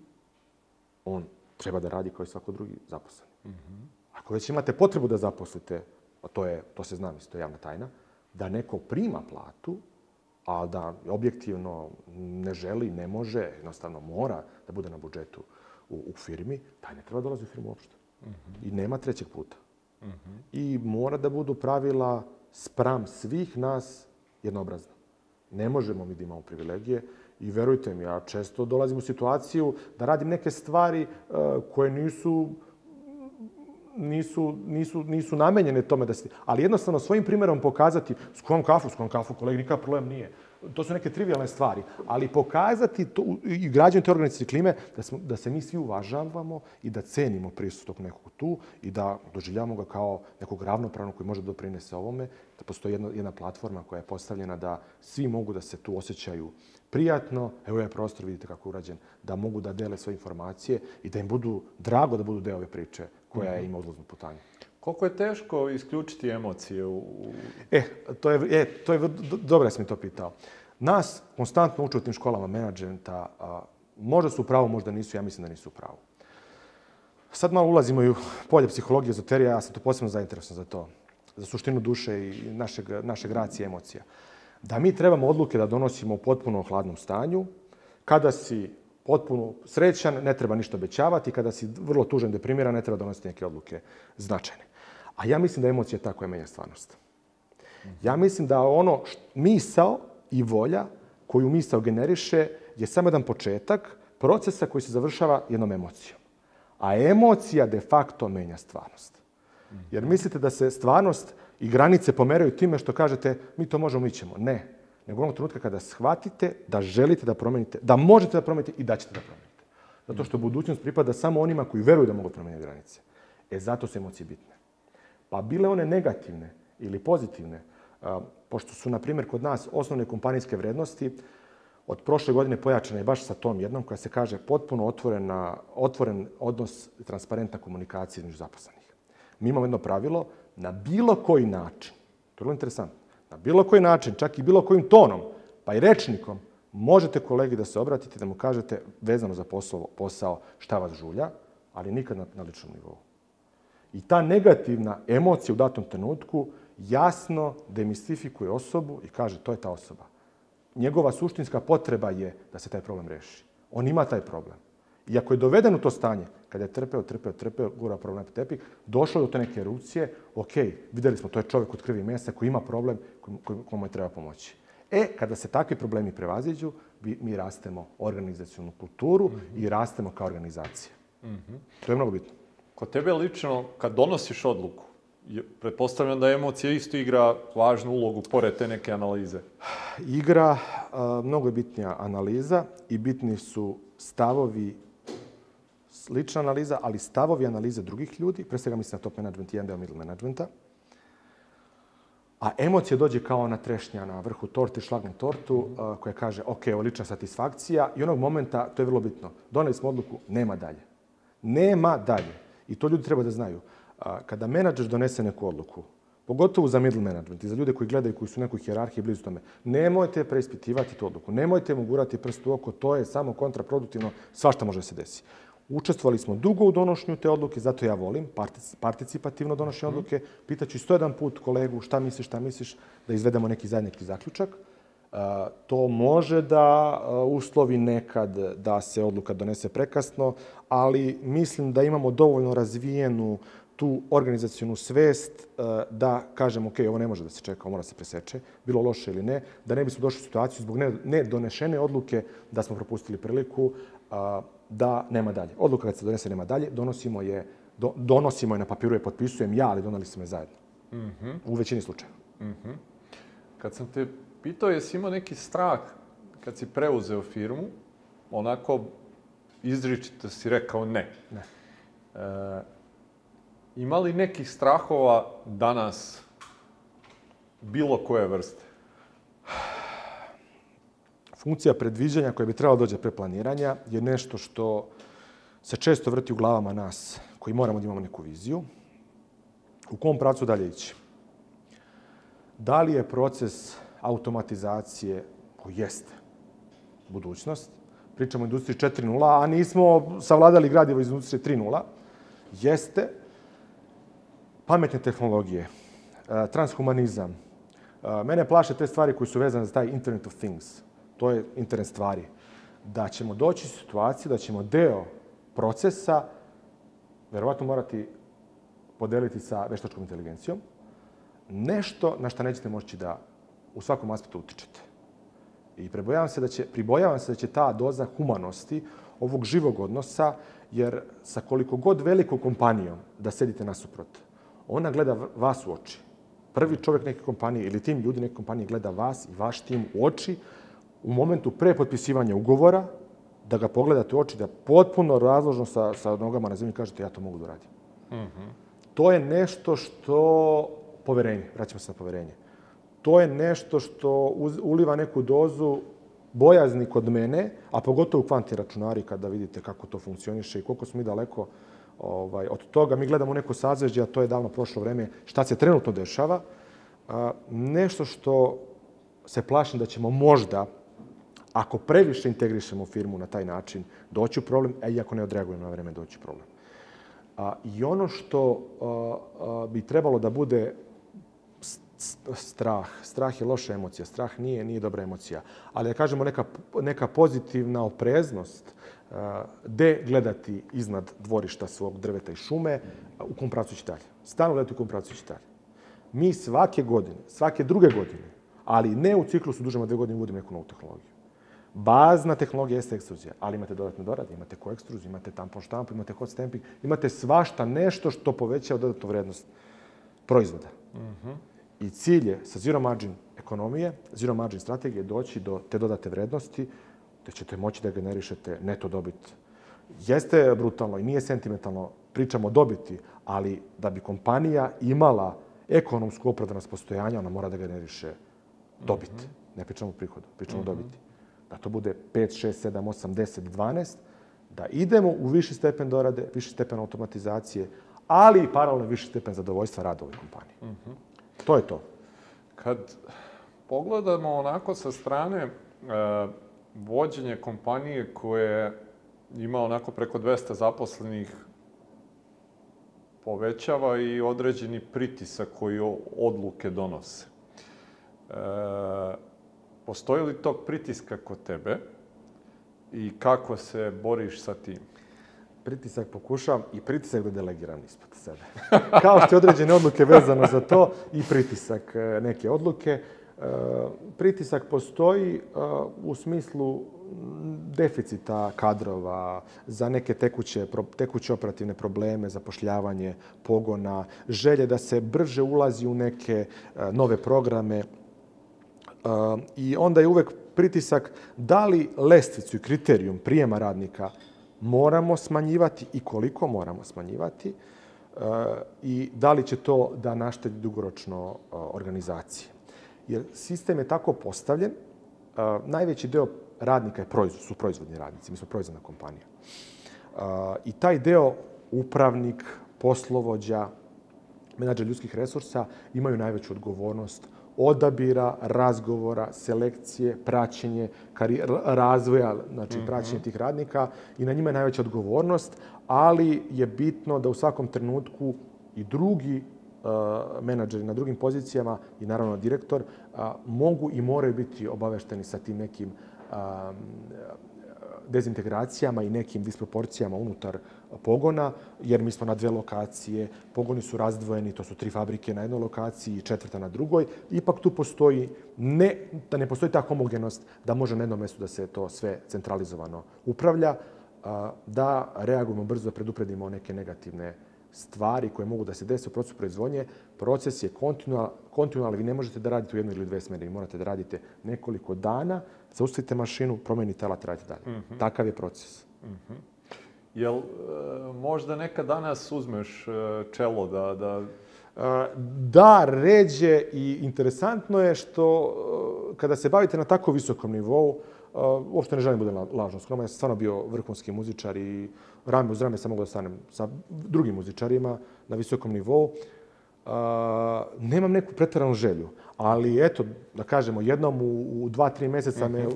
on treba da radi kao i svako drugi zaposlen. Mm -hmm. Ako već imate potrebu da zaposlite, a to, je, to se zna, mislim, to je javna tajna, da neko prima platu, a da objektivno ne želi, ne može, jednostavno mora da bude na budžetu u, u firmi, taj ne treba da dolazi u firmu uopšte. Uh mhm. -huh. I nema trećeg puta. Uh mhm. -huh. I mora da budu pravila spram svih nas jednobrazna. Ne možemo mi da imamo privilegije i verujte mi, ja često dolazim u situaciju da radim neke stvari uh, koje nisu uh, nisu, nisu, nisu namenjene tome da se... Ali jednostavno svojim primjerom pokazati s kojom kafu, s kafu, kolega, nikakav problem nije. To su neke trivialne stvari, ali pokazati to, i građanju te organizacije klime da, smo, da se mi svi uvažavamo i da cenimo prisutog nekog tu i da doživljamo ga kao nekog ravnopravnog koji može da doprinese ovome, da postoji jedna, jedna platforma koja je postavljena da svi mogu da se tu osjećaju prijatno, evo je ovaj prostor, vidite kako je urađen, da mogu da dele svoje informacije i da im budu drago da budu deo ove priče koja mhm. ima odlaznu putanju. Koliko je teško isključiti emocije? U... E, to je, e, to je, do, dobro da si mi to pitao. Nas konstantno uče u tim školama menadžmenta, možda su pravo, možda nisu, ja mislim da nisu pravo. Sad malo ulazimo i u polje psihologije, ezoterija, ja sam to posebno zainteresan za to, za suštinu duše i našeg, našeg racija emocija. Da mi trebamo odluke da donosimo u potpuno hladnom stanju, kada si potpuno srećan, ne treba ništa obećavati, kada si vrlo tužen, deprimiran, ne treba donositi neke odluke značajne. A ja mislim da emocija je ta koja menja stvarnost. Ja mislim da ono misao i volja koju misao generiše je samo jedan početak procesa koji se završava jednom emocijom. A emocija de facto menja stvarnost. Jer mislite da se stvarnost i granice pomeraju time što kažete mi to možemo, mi ćemo. Ne nego onog trenutka kada shvatite da želite da promenite, da možete da promenite i da ćete da promenite. Zato što budućnost pripada samo onima koji veruju da mogu da promeniti granice. E, zato su emocije bitne. Pa bile one negativne ili pozitivne, a, pošto su, na primjer, kod nas osnovne kompanijske vrednosti od prošle godine pojačane baš sa tom jednom koja se kaže potpuno otvorena, otvoren odnos i transparentna komunikacija između zaposlenih. Mi imamo jedno pravilo, na bilo koji način, to je vrlo interesantno, na bilo koji način, čak i bilo kojim tonom, pa i rečnikom, možete kolegi da se obratite, da mu kažete vezano za posao, posao šta vas žulja, ali nikad na, na ličnom nivou. I ta negativna emocija u datom trenutku jasno demistifikuje osobu i kaže to je ta osoba. Njegova suštinska potreba je da se taj problem reši. On ima taj problem. I ako je doveden u to stanje, kada je trpeo, trpeo, trpeo, gura problem na tepih, došlo do te neke erupcije, ok, videli smo, to je čovjek od krvi i mesa koji ima problem komu je treba pomoći. E, kada se takvi problemi prevaziđu, mi rastemo organizacijonu kulturu mm -hmm. i rastemo kao organizacija. Mm -hmm. To je mnogo bitno. Kod tebe lično, kad donosiš odluku, pretpostavljam da emocija isto igra važnu ulogu pored te neke analize. Igra, mnogo je bitnija analiza i bitni su stavovi slična analiza, ali stavovi analize drugih ljudi, pre svega mislim na top management i jedan deo middle managementa, a emocije dođe kao na trešnja na vrhu torte, šlagnu tortu, mhm. a, koja kaže, ok, ovo lična satisfakcija i onog momenta, to je vrlo bitno, doneli smo odluku, nema dalje. Nema dalje. I to ljudi treba da znaju. A, kada menadžer donese neku odluku, pogotovo za middle management i za ljude koji gledaju, koji su u nekoj hjerarhiji blizu tome, nemojte preispitivati tu odluku, nemojte mu gurati prst u oko, to je samo kontraproduktivno, svašta može da se desiti. Učestvovali smo dugo u donošnju te odluke, zato ja volim participativno donošenje mm odluke. Pitaću 101 put kolegu šta misliš, šta misliš, da izvedemo neki zajednički zaključak. E, to može da e, uslovi nekad da se odluka donese prekasno, ali mislim da imamo dovoljno razvijenu tu organizacijonu svest e, da kažemo, ok, ovo ne može da se čeka, mora da se preseče, bilo loše ili ne, da ne bismo došli u situaciju zbog nedonešene odluke da smo propustili priliku da nema dalje. Odluka kad se donese nema dalje, donosimo je, do, donosimo je na papiru, je potpisujem ja, ali donali smo je zajedno. Mm -hmm. U većini slučajeva. Mm -hmm. Kad sam te pitao, jesi imao neki strah kad si preuzeo firmu, onako izričito si rekao ne. Ne. E, ima li nekih strahova danas bilo koje vrste? Funkcija predviđanja koja bi trebala da dođe pre planiranja je nešto što se često vrti u glavama nas koji moramo da imamo neku viziju. U kom pracu dalje ići? Da li je proces automatizacije, koji jeste, budućnost, pričamo o industriji 4.0, a nismo savladali gradivo iz industrije 3.0, jeste pametne tehnologije, eh, transhumanizam. Eh, mene plaše te stvari koje su vezane za taj Internet of Things – to je internet stvari, da ćemo doći u situaciju da ćemo deo procesa verovatno morati podeliti sa veštačkom inteligencijom, nešto na šta nećete moći da u svakom aspektu utičete. I prebojavam se da će, pribojavam se da će ta doza humanosti, ovog živog odnosa, jer sa koliko god velikom kompanijom da sedite nasuprot, ona gleda vas u oči. Prvi čovek neke kompanije ili tim ljudi neke kompanije gleda vas i vaš tim u oči, u momentu pre potpisivanja ugovora, da ga pogledate u oči, da potpuno razložno sa, sa nogama na zemlji kažete ja to mogu da uradim. Mm -hmm. To je nešto što... Poverenje, vraćamo se na poverenje. To je nešto što uz, uliva neku dozu bojazni kod mene, a pogotovo u kvantni računari kada vidite kako to funkcioniše i koliko smo mi daleko ovaj, od toga. Mi gledamo neko sazvežđe, a to je davno prošlo vreme, šta se trenutno dešava. A, nešto što se plašim da ćemo možda Ako previše integrišemo firmu na taj način, doći u problem, a e, i ako ne odreagujemo na vreme, doći u problem. A, I ono što a, a, bi trebalo da bude strah. Strah je loša emocija, strah nije nije dobra emocija. Ali da kažemo neka, neka pozitivna opreznost, gde gledati iznad dvorišta svog drveta i šume, u kom pravcu će dalje. Stano gledati u kom pravcu će dalje. Mi svake godine, svake druge godine, ali ne u ciklusu dužem od dve godine, uvodimo neku novu tehnologiju. Bazna tehnologija jeste ekstruzija, ali imate dodatne dorade, imate koekstruziju, imate tampo štampu, imate hot stamping, imate svašta nešto što povećava dodatnu vrednost proizvoda. Mm -hmm. I cilj je sa zero margin ekonomije, zero margin strategije doći do te dodate vrednosti da ćete moći da generišete neto dobit. Jeste brutalno i nije sentimentalno, pričamo o dobiti, ali da bi kompanija imala ekonomsku opravdanost postojanja, ona mora da generiše dobit. Mm -hmm. Ne pričamo o prihodu, pričamo mm -hmm. o mhm. dobiti da to bude 5, 6, 7, 8, 10, 12, da idemo u viši stepen dorade, viši stepen automatizacije, ali i paralelno viši stepen zadovoljstva rada ove kompanije. Mm -hmm. To je to. Kad pogledamo onako sa strane e, vođenje kompanije koje ima onako preko 200 zaposlenih, povećava i određeni pritisak koji odluke donose. Uh, Postoji li tog pritiska kod tebe i kako se boriš sa tim? pritisak pokušavam i pritisak da delegiram ispod sebe. Kao što je određene odluke vezano za to i pritisak e, neke odluke. E, pritisak postoji e, u smislu deficita kadrova za neke tekuće, tekuće operativne probleme, zapošljavanje pogona, želje da se brže ulazi u neke nove programe, I onda je uvek pritisak da li lestvicu i kriterijum prijema radnika moramo smanjivati i koliko moramo smanjivati e, i da li će to da naštedi dugoročno e, organizacije. Jer sistem je tako postavljen, e, najveći deo radnika je proizvod, su proizvodni radnici, mi smo proizvodna kompanija. I taj deo upravnik, poslovođa, menadžer ljudskih resursa imaju najveću odgovornost odabira, razgovora, selekcije, praćenje karijer, razvoja, znači mm -hmm. praćenje tih radnika i na njima je najveća odgovornost, ali je bitno da u svakom trenutku i drugi eh, menadžeri na drugim pozicijama i naravno direktor uh, mogu i moraju biti obavešteni sa tim nekim um, dezintegracijama i nekim disproporcijama unutar pogona, jer mi smo na dve lokacije, pogoni su razdvojeni, to su tri fabrike na jednoj lokaciji i četvrta na drugoj. Ipak tu postoji, ne, da ne postoji ta homogenost da može na jednom mestu da se to sve centralizovano upravlja, da reagujemo brzo, da predupredimo neke negativne stvari koje mogu da se dese u procesu proizvodnje, proces je kontinualan, kontinual, vi ne možete da radite u jednoj ili dve smene, vi morate da radite nekoliko dana zaustavite mašinu, promenite alat, radite dalje. Mm -hmm. Takav je proces. Mm -hmm. Jel e, možda neka danas uzmeš e, čelo da... da... E, da, ređe i interesantno je što e, kada se bavite na tako visokom nivou, e, uopšte ne želim da budem lažno skroman, ja sam stvarno bio vrhunski muzičar i rame uz rame sam mogao da stanem sa drugim muzičarima na visokom nivou. Uh, nemam neku pretaranu želju. Ali eto, da kažemo, jednom u, u dva, tri mjeseca me, mhm.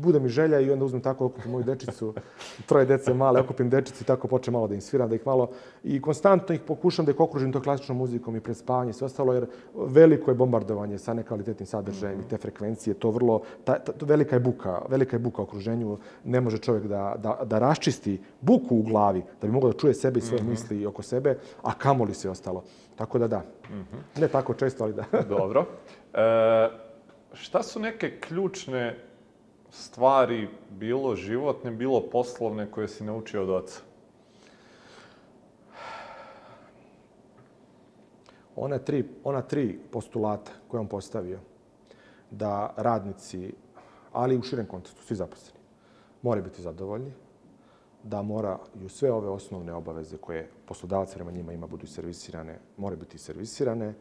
bude mi želja i onda uzmem tako, okupim moju dečicu, troje dece male, okupim dečicu i tako počnem malo da im sviram, da ih malo... I konstantno ih pokušam da ih okružim to klasičnom muzikom i pred spavanje i sve ostalo, jer veliko je bombardovanje sa nekvalitetnim sadržajem i te frekvencije, to vrlo... Ta, ta, velika je buka, velika je buka u okruženju, ne može čovjek da, da, da raščisti buku u glavi, da bi mogao da čuje sebe i svoje mhm. misli oko sebe, a kamoli sve ostalo. Tako da da. Mm -hmm. Ne tako često, ali da. Dobro. E, šta su neke ključne stvari, bilo životne, bilo poslovne, koje si naučio od oca? Ona tri, ona tri postulata koje on postavio, da radnici, ali u širem kontekstu, svi zaposleni, moraju biti zadovoljni, da mora i sve ove osnovne obaveze koje poslodavac prema njima ima budu servisirane, mora biti servisirane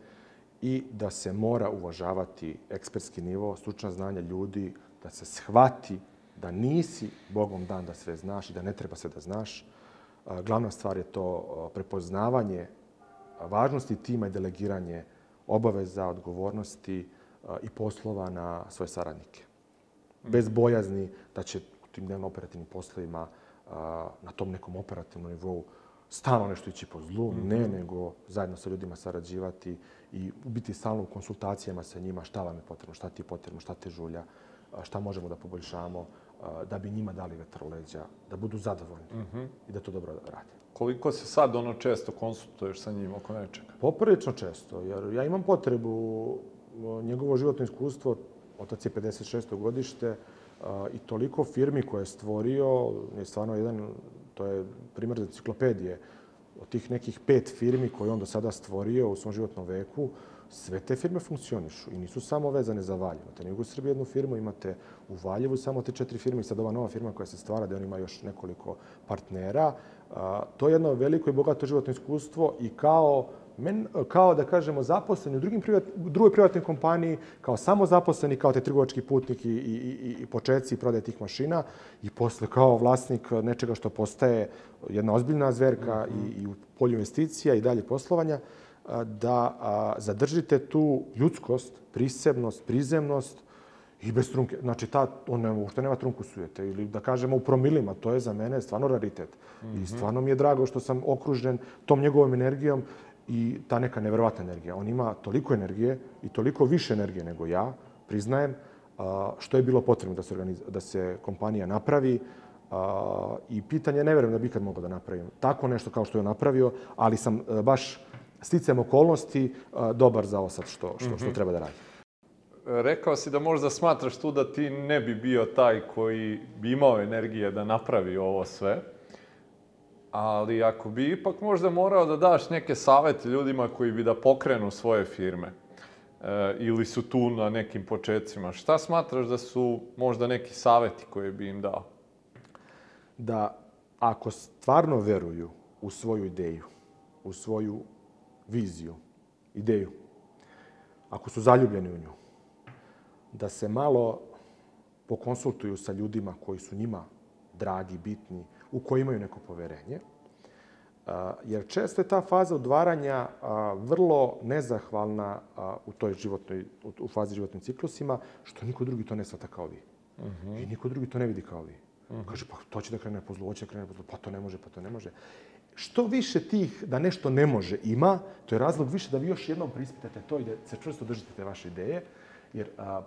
i da se mora uvažavati ekspertski nivo, stručna znanja ljudi, da se shvati da nisi Bogom dan da sve znaš i da ne treba sve da znaš. Glavna stvar je to prepoznavanje važnosti tima i delegiranje obaveza, odgovornosti i poslova na svoje saradnike. Bez mhm. bojazni da će u tim dnevno operativnim poslovima a, na tom nekom operativnom nivou stalno nešto ići po zlu, mm -hmm. ne, nego zajedno sa ljudima sarađivati i biti stalno u konsultacijama sa njima šta vam je potrebno, šta ti je potrebno, šta te žulja, šta možemo da poboljšamo, da bi njima dali vetar leđa, da budu zadovoljni mm -hmm. i da to dobro rade. Koliko se sad ono često konsultuješ sa njim oko nečega? Poprilično često, jer ja imam potrebu, njegovo životno iskustvo, otac je 56. godište, i toliko firmi koje je stvorio, je stvarno jedan, to je primjer za enciklopedije, od tih nekih pet firmi koje on do sada stvorio u svom životnom veku, sve te firme funkcionišu i nisu samo vezane za Valjevo. Imate u Srbiji jednu firmu, imate u Valjevu samo te četiri firme i sad ova nova firma koja se stvara, da on ima još nekoliko partnera. To je jedno veliko i bogato životno iskustvo i kao men, kao, da kažemo, zaposleni u, drugim privat, u drugoj privatnoj kompaniji, kao samozaposleni, kao te trgovački putnik i, i, i, i početci prodaje tih mašina i posle kao vlasnik nečega što postaje jedna ozbiljna zverka mm -hmm. i, mhm. i u polju investicija i dalje poslovanja, da a, zadržite tu ljudskost, prisebnost, prizemnost i bez trunke. Znači, ta, on ne, uopšte nema trunku sujete. Ili da kažemo u promilima, to je za mene stvarno raritet. Mm -hmm. I mhm. stvarno mi je drago što sam okružen tom njegovom energijom i ta neka nevjerovatna energija. On ima toliko energije i toliko više energije nego ja, priznajem, što je bilo potrebno da se, organiz... da se kompanija napravi i pitanje, ne verujem da bi ikad mogao da napravim tako nešto kao što je napravio, ali sam e, baš sticam okolnosti e, dobar za osad što, što, što mhm. treba da radi. Rekao si da možda smatraš tu da ti ne bi bio taj koji bi imao energije da napravi ovo sve, ali ako bi ipak možda morao da daš neke savete ljudima koji bi da pokrenu svoje firme, e, ili su tu na nekim početcima, šta smatraš da su možda neki saveti koje bi im dao? Da, ako stvarno veruju u svoju ideju, u svoju viziju, ideju, ako su zaljubljeni u nju, da se malo pokonsultuju sa ljudima koji su njima dragi, bitni, u koje imaju neko poverenje. Jer često je ta faza odvaranja vrlo nezahvalna u toj životnoj, u fazi životnim ciklusima, što niko drugi to ne svata kao vi. Uh mhm. -huh. I niko drugi to ne vidi kao vi. Uh mhm. -huh. Kaže, pa to će da krene po zlu, ovo će da krene po zlu, pa to ne može, pa to ne može. Što više tih da nešto ne može ima, to je razlog više da vi još jednom prispitate to i da se čvrsto držite te vaše ideje, jer a,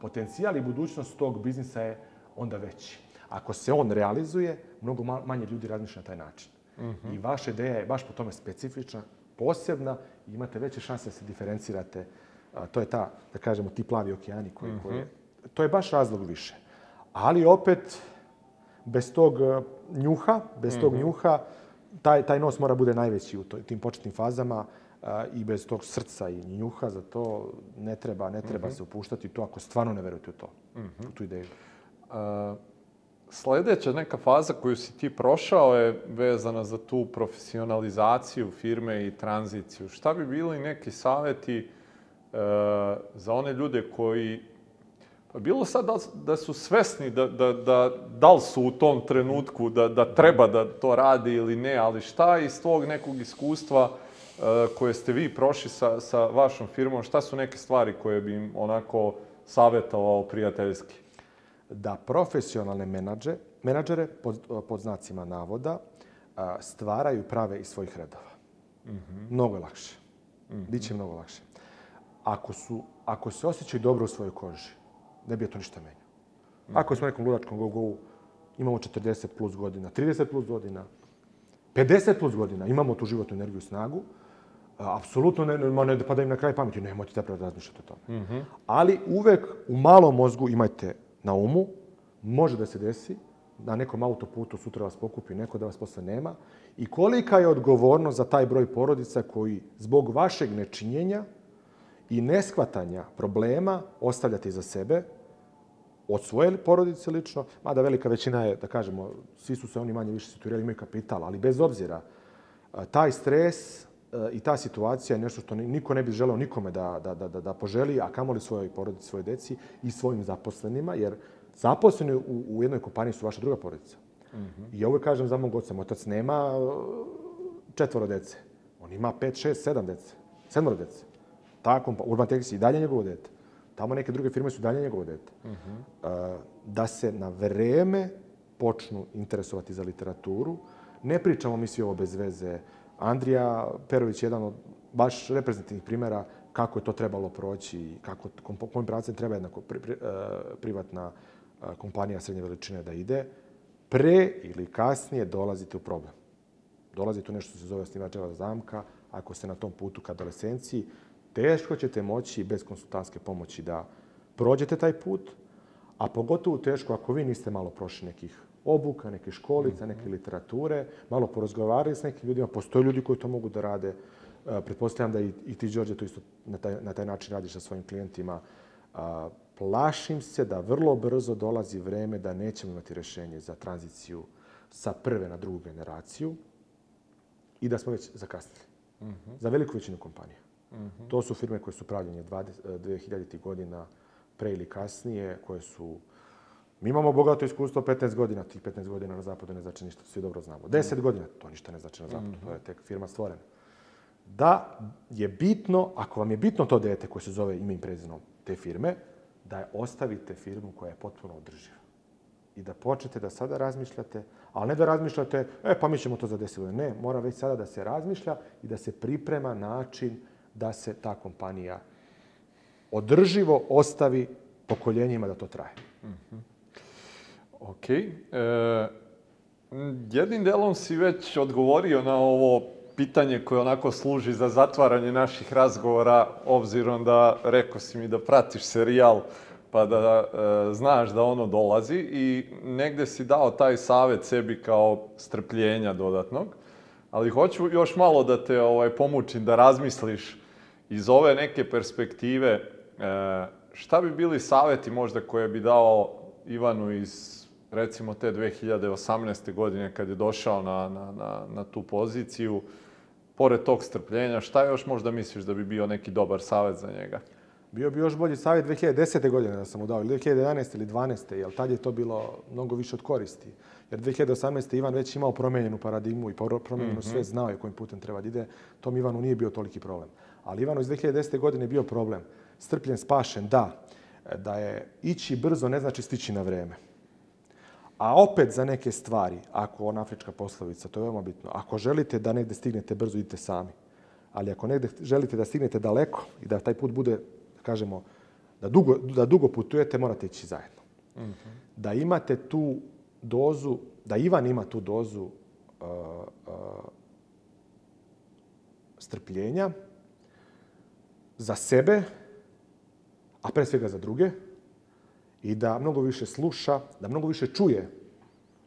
potencijal i budućnost tog biznisa je onda veći. Ako se on realizuje, mnogo manje ljudi razmišlja na taj način. Mm -hmm. I vaša ideja je baš po tome specifična, posebna i imate veće šanse da se diferencirate. A, to je ta, da kažemo, ti plavi okeani koji, mm -hmm. koji... To je baš razlog više. Ali opet, bez tog e, njuha, bez mm -hmm. tog mhm. njuha, taj, taj nos mora bude najveći u toj, tim početnim fazama a, i bez tog srca i njuha za to ne treba, ne treba mm -hmm. se upuštati to ako stvarno ne verujete u to, mm -hmm. u mhm. tu ideju. A, sledeća neka faza koju si ti prošao je vezana za tu profesionalizaciju firme i tranziciju. Šta bi bili neki saveti e, za one ljude koji Pa bilo sad da, da su svesni da, da, da, da li su u tom trenutku da, da treba da to radi ili ne, ali šta iz tog nekog iskustva e, koje ste vi prošli sa, sa vašom firmom, šta su neke stvari koje bi im onako savjetovao prijateljski? da profesionalne menadže, menadžere, pod, pod znacima navoda, stvaraju prave iz svojih redova. Mm -hmm. Mnogo je lakše. Mm -hmm. Biće mnogo lakše. Ako, su, ako se osjećaju dobro u svojoj koži, ne bi ja to ništa menjao. Mm -hmm. Ako smo nekom ludačkom go go imamo 40 plus godina, 30 plus godina, 50 plus godina, imamo tu životnu energiju i snagu, apsolutno ne, ne, ne da pada im na kraj pameti, nemojte da razmišljati o tome. Mm -hmm. Ali uvek u malom mozgu imajte na umu, može da se desi, na da nekom autoputu sutra vas pokupi neko da vas posle nema, i kolika je odgovornost za taj broj porodica koji zbog vašeg nečinjenja i neshvatanja problema ostavljate iza sebe, od svoje porodice lično, mada velika većina je, da kažemo, svi su se oni manje više situirali, imaju kapital, ali bez obzira, taj stres i ta situacija je nešto što niko ne bi želeo nikome da, da, da, da, da poželi, a kamoli svojoj porodici, svojoj deci i svojim zaposlenima, jer zaposleni u, u jednoj kompaniji su vaša druga porodica. Mm -hmm. I ja uvek kažem za mog oca, moj otac nema uh, četvoro dece. On ima pet, šest, sedam dece. Sedmoro dece. Ta kompa, Urban Tex i dalje njegovo dete. Tamo neke druge firme su dalje njegovo dete. Mm -hmm. Da se na vreme počnu interesovati za literaturu. Ne pričamo mi svi ovo bez veze Andrija Perović je jedan od baš reprezentativnih primera kako je to trebalo proći i kako, kojim pravcem treba jedna pri, pri, e, privatna e, kompanija srednje veličine da ide. Pre ili kasnije dolazite u problem. Dolazite u nešto što se zove osnivačeva zamka. Ako ste na tom putu ka adolescenciji, teško ćete moći bez konsultantske pomoći da prođete taj put, a pogotovo teško ako vi niste malo prošli nekih obuka, neke školice, mhm. neke literature, malo porazgovarali s nekim ljudima, postoje ljudi koji to mogu da rade. E, pretpostavljam da i, i ti, Đorđe, to isto na taj, na taj način radiš sa svojim klijentima. A, plašim se da vrlo brzo dolazi vreme da nećemo imati rešenje za tranziciju sa prve na drugu generaciju i da smo već zakasnili. Mm -hmm. Za veliku većinu kompanija. Mm -hmm. To su firme koje su pravljene 20, 2000. godina pre ili kasnije, koje su uh, Mi imamo bogato iskustvo 15 godina, tih 15 godina na zapadu ne znači ništa, svi dobro znamo. 10 godina, to ništa ne znači na zapadu, mhm. to je tek firma stvorena. Da je bitno, ako vam je bitno to dete koje se zove ime i prezinom te firme, da je ostavite firmu koja je potpuno održiva. I da počnete da sada razmišljate, ali ne da razmišljate, e pa mi ćemo to za 10 godina. Ne, mora već sada da se razmišlja i da se priprema način da se ta kompanija održivo ostavi pokoljenjima da to traje. Mm -hmm. Ok. E, jednim delom si već odgovorio na ovo pitanje koje onako služi za zatvaranje naših razgovora, obzirom da rekao si mi da pratiš serijal pa da e, znaš da ono dolazi i negde si dao taj savet sebi kao strpljenja dodatnog. Ali hoću još malo da te ovaj, pomučim, da razmisliš iz ove neke perspektive e, šta bi bili saveti možda koje bi dao Ivanu iz recimo te 2018. godine kad je došao na, na, na, na tu poziciju, pored tog strpljenja, šta još možda misliš da bi bio neki dobar savet za njega? Bio bi još bolji savjet 2010. godine da sam mu dao, ili 2011. ili 2012. jer tad je to bilo mnogo više od koristi. Jer 2018. Ivan već imao promenjenu paradigmu i promenjenu mm -hmm. sve, znao je kojim putem treba da ide. Tom Ivanu nije bio toliki problem. Ali Ivanu iz 2010. godine je bio problem. Strpljen, spašen, da. Da je ići brzo ne znači stići na vreme. A opet za neke stvari, ako ona afrička poslovica, to je veoma bitno, ako želite da negde stignete brzo, idite sami. Ali ako negde želite da stignete daleko i da taj put bude, da kažemo, da dugo, da dugo putujete, morate ići zajedno. Mm -hmm. Da imate tu dozu, da Ivan ima tu dozu uh, uh, strpljenja za sebe, a pre svega za druge, i da mnogo više sluša, da mnogo više čuje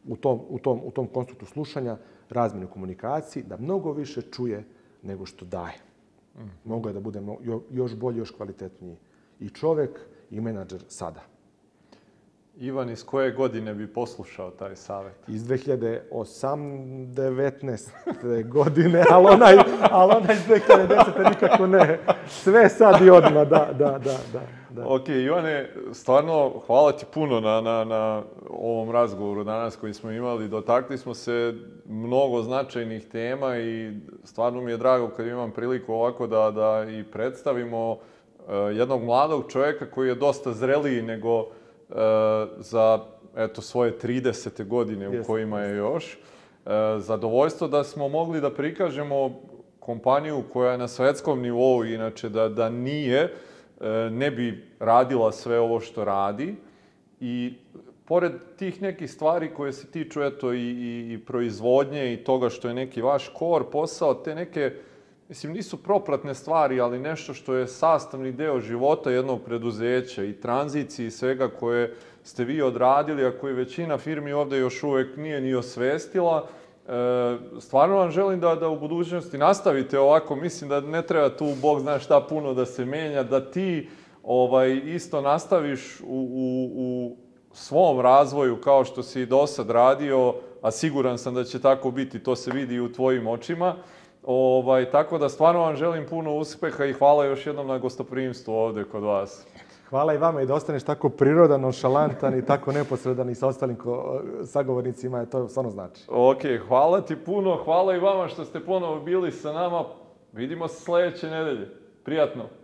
u tom, u tom, u tom konstruktu slušanja, razmene komunikaciji, da mnogo više čuje nego što daje. Mm. Mogu je da bude još bolji, još kvalitetniji i čovek i menadžer sada. Ivan, iz koje godine bi poslušao taj savet? Iz 2018 godine, ali onaj, ali onaj iz 2010. nikako ne. Sve sad i odmah, da, da, da. da. Da. Ok, Ivane, stvarno hvala ti puno na, na, na ovom razgovoru danas koji smo imali. Dotakli smo se mnogo značajnih tema i stvarno mi je drago kad imam priliku ovako da, da i predstavimo uh, jednog mladog čoveka koji je dosta zreliji nego uh, za eto, svoje 30. godine u Jeste. kojima je još. Uh, zadovoljstvo da smo mogli da prikažemo kompaniju koja je na svetskom nivou, inače da, da nije, uh, E, ne bi radila sve ovo što radi i pored tih nekih stvari koje se tiču eto, i, i, i proizvodnje i toga što je neki vaš kor posao, te neke, mislim, nisu propratne stvari, ali nešto što je sastavni deo života jednog preduzeća i tranzicije i svega koje ste vi odradili, a koje većina firmi ovde još uvek nije ni osvestila, E, stvarno vam želim da, da u budućnosti nastavite ovako, mislim da ne treba tu, Bog zna šta puno da se menja, da ti ovaj, isto nastaviš u, u, u svom razvoju kao što si i do sad radio, a siguran sam da će tako biti, to se vidi i u tvojim očima. Ovaj, tako da stvarno vam želim puno uspeha i hvala još jednom na gostoprimstvu ovde kod vas. Hvala i vama i da ostaneš tako prirodan, nonšalantan i tako neposredan i sa ostalim ko, sagovornicima, e, to stvarno znači. Ok, hvala ti puno, hvala i vama što ste ponovo bili sa nama. Vidimo se sledeće nedelje. Prijatno.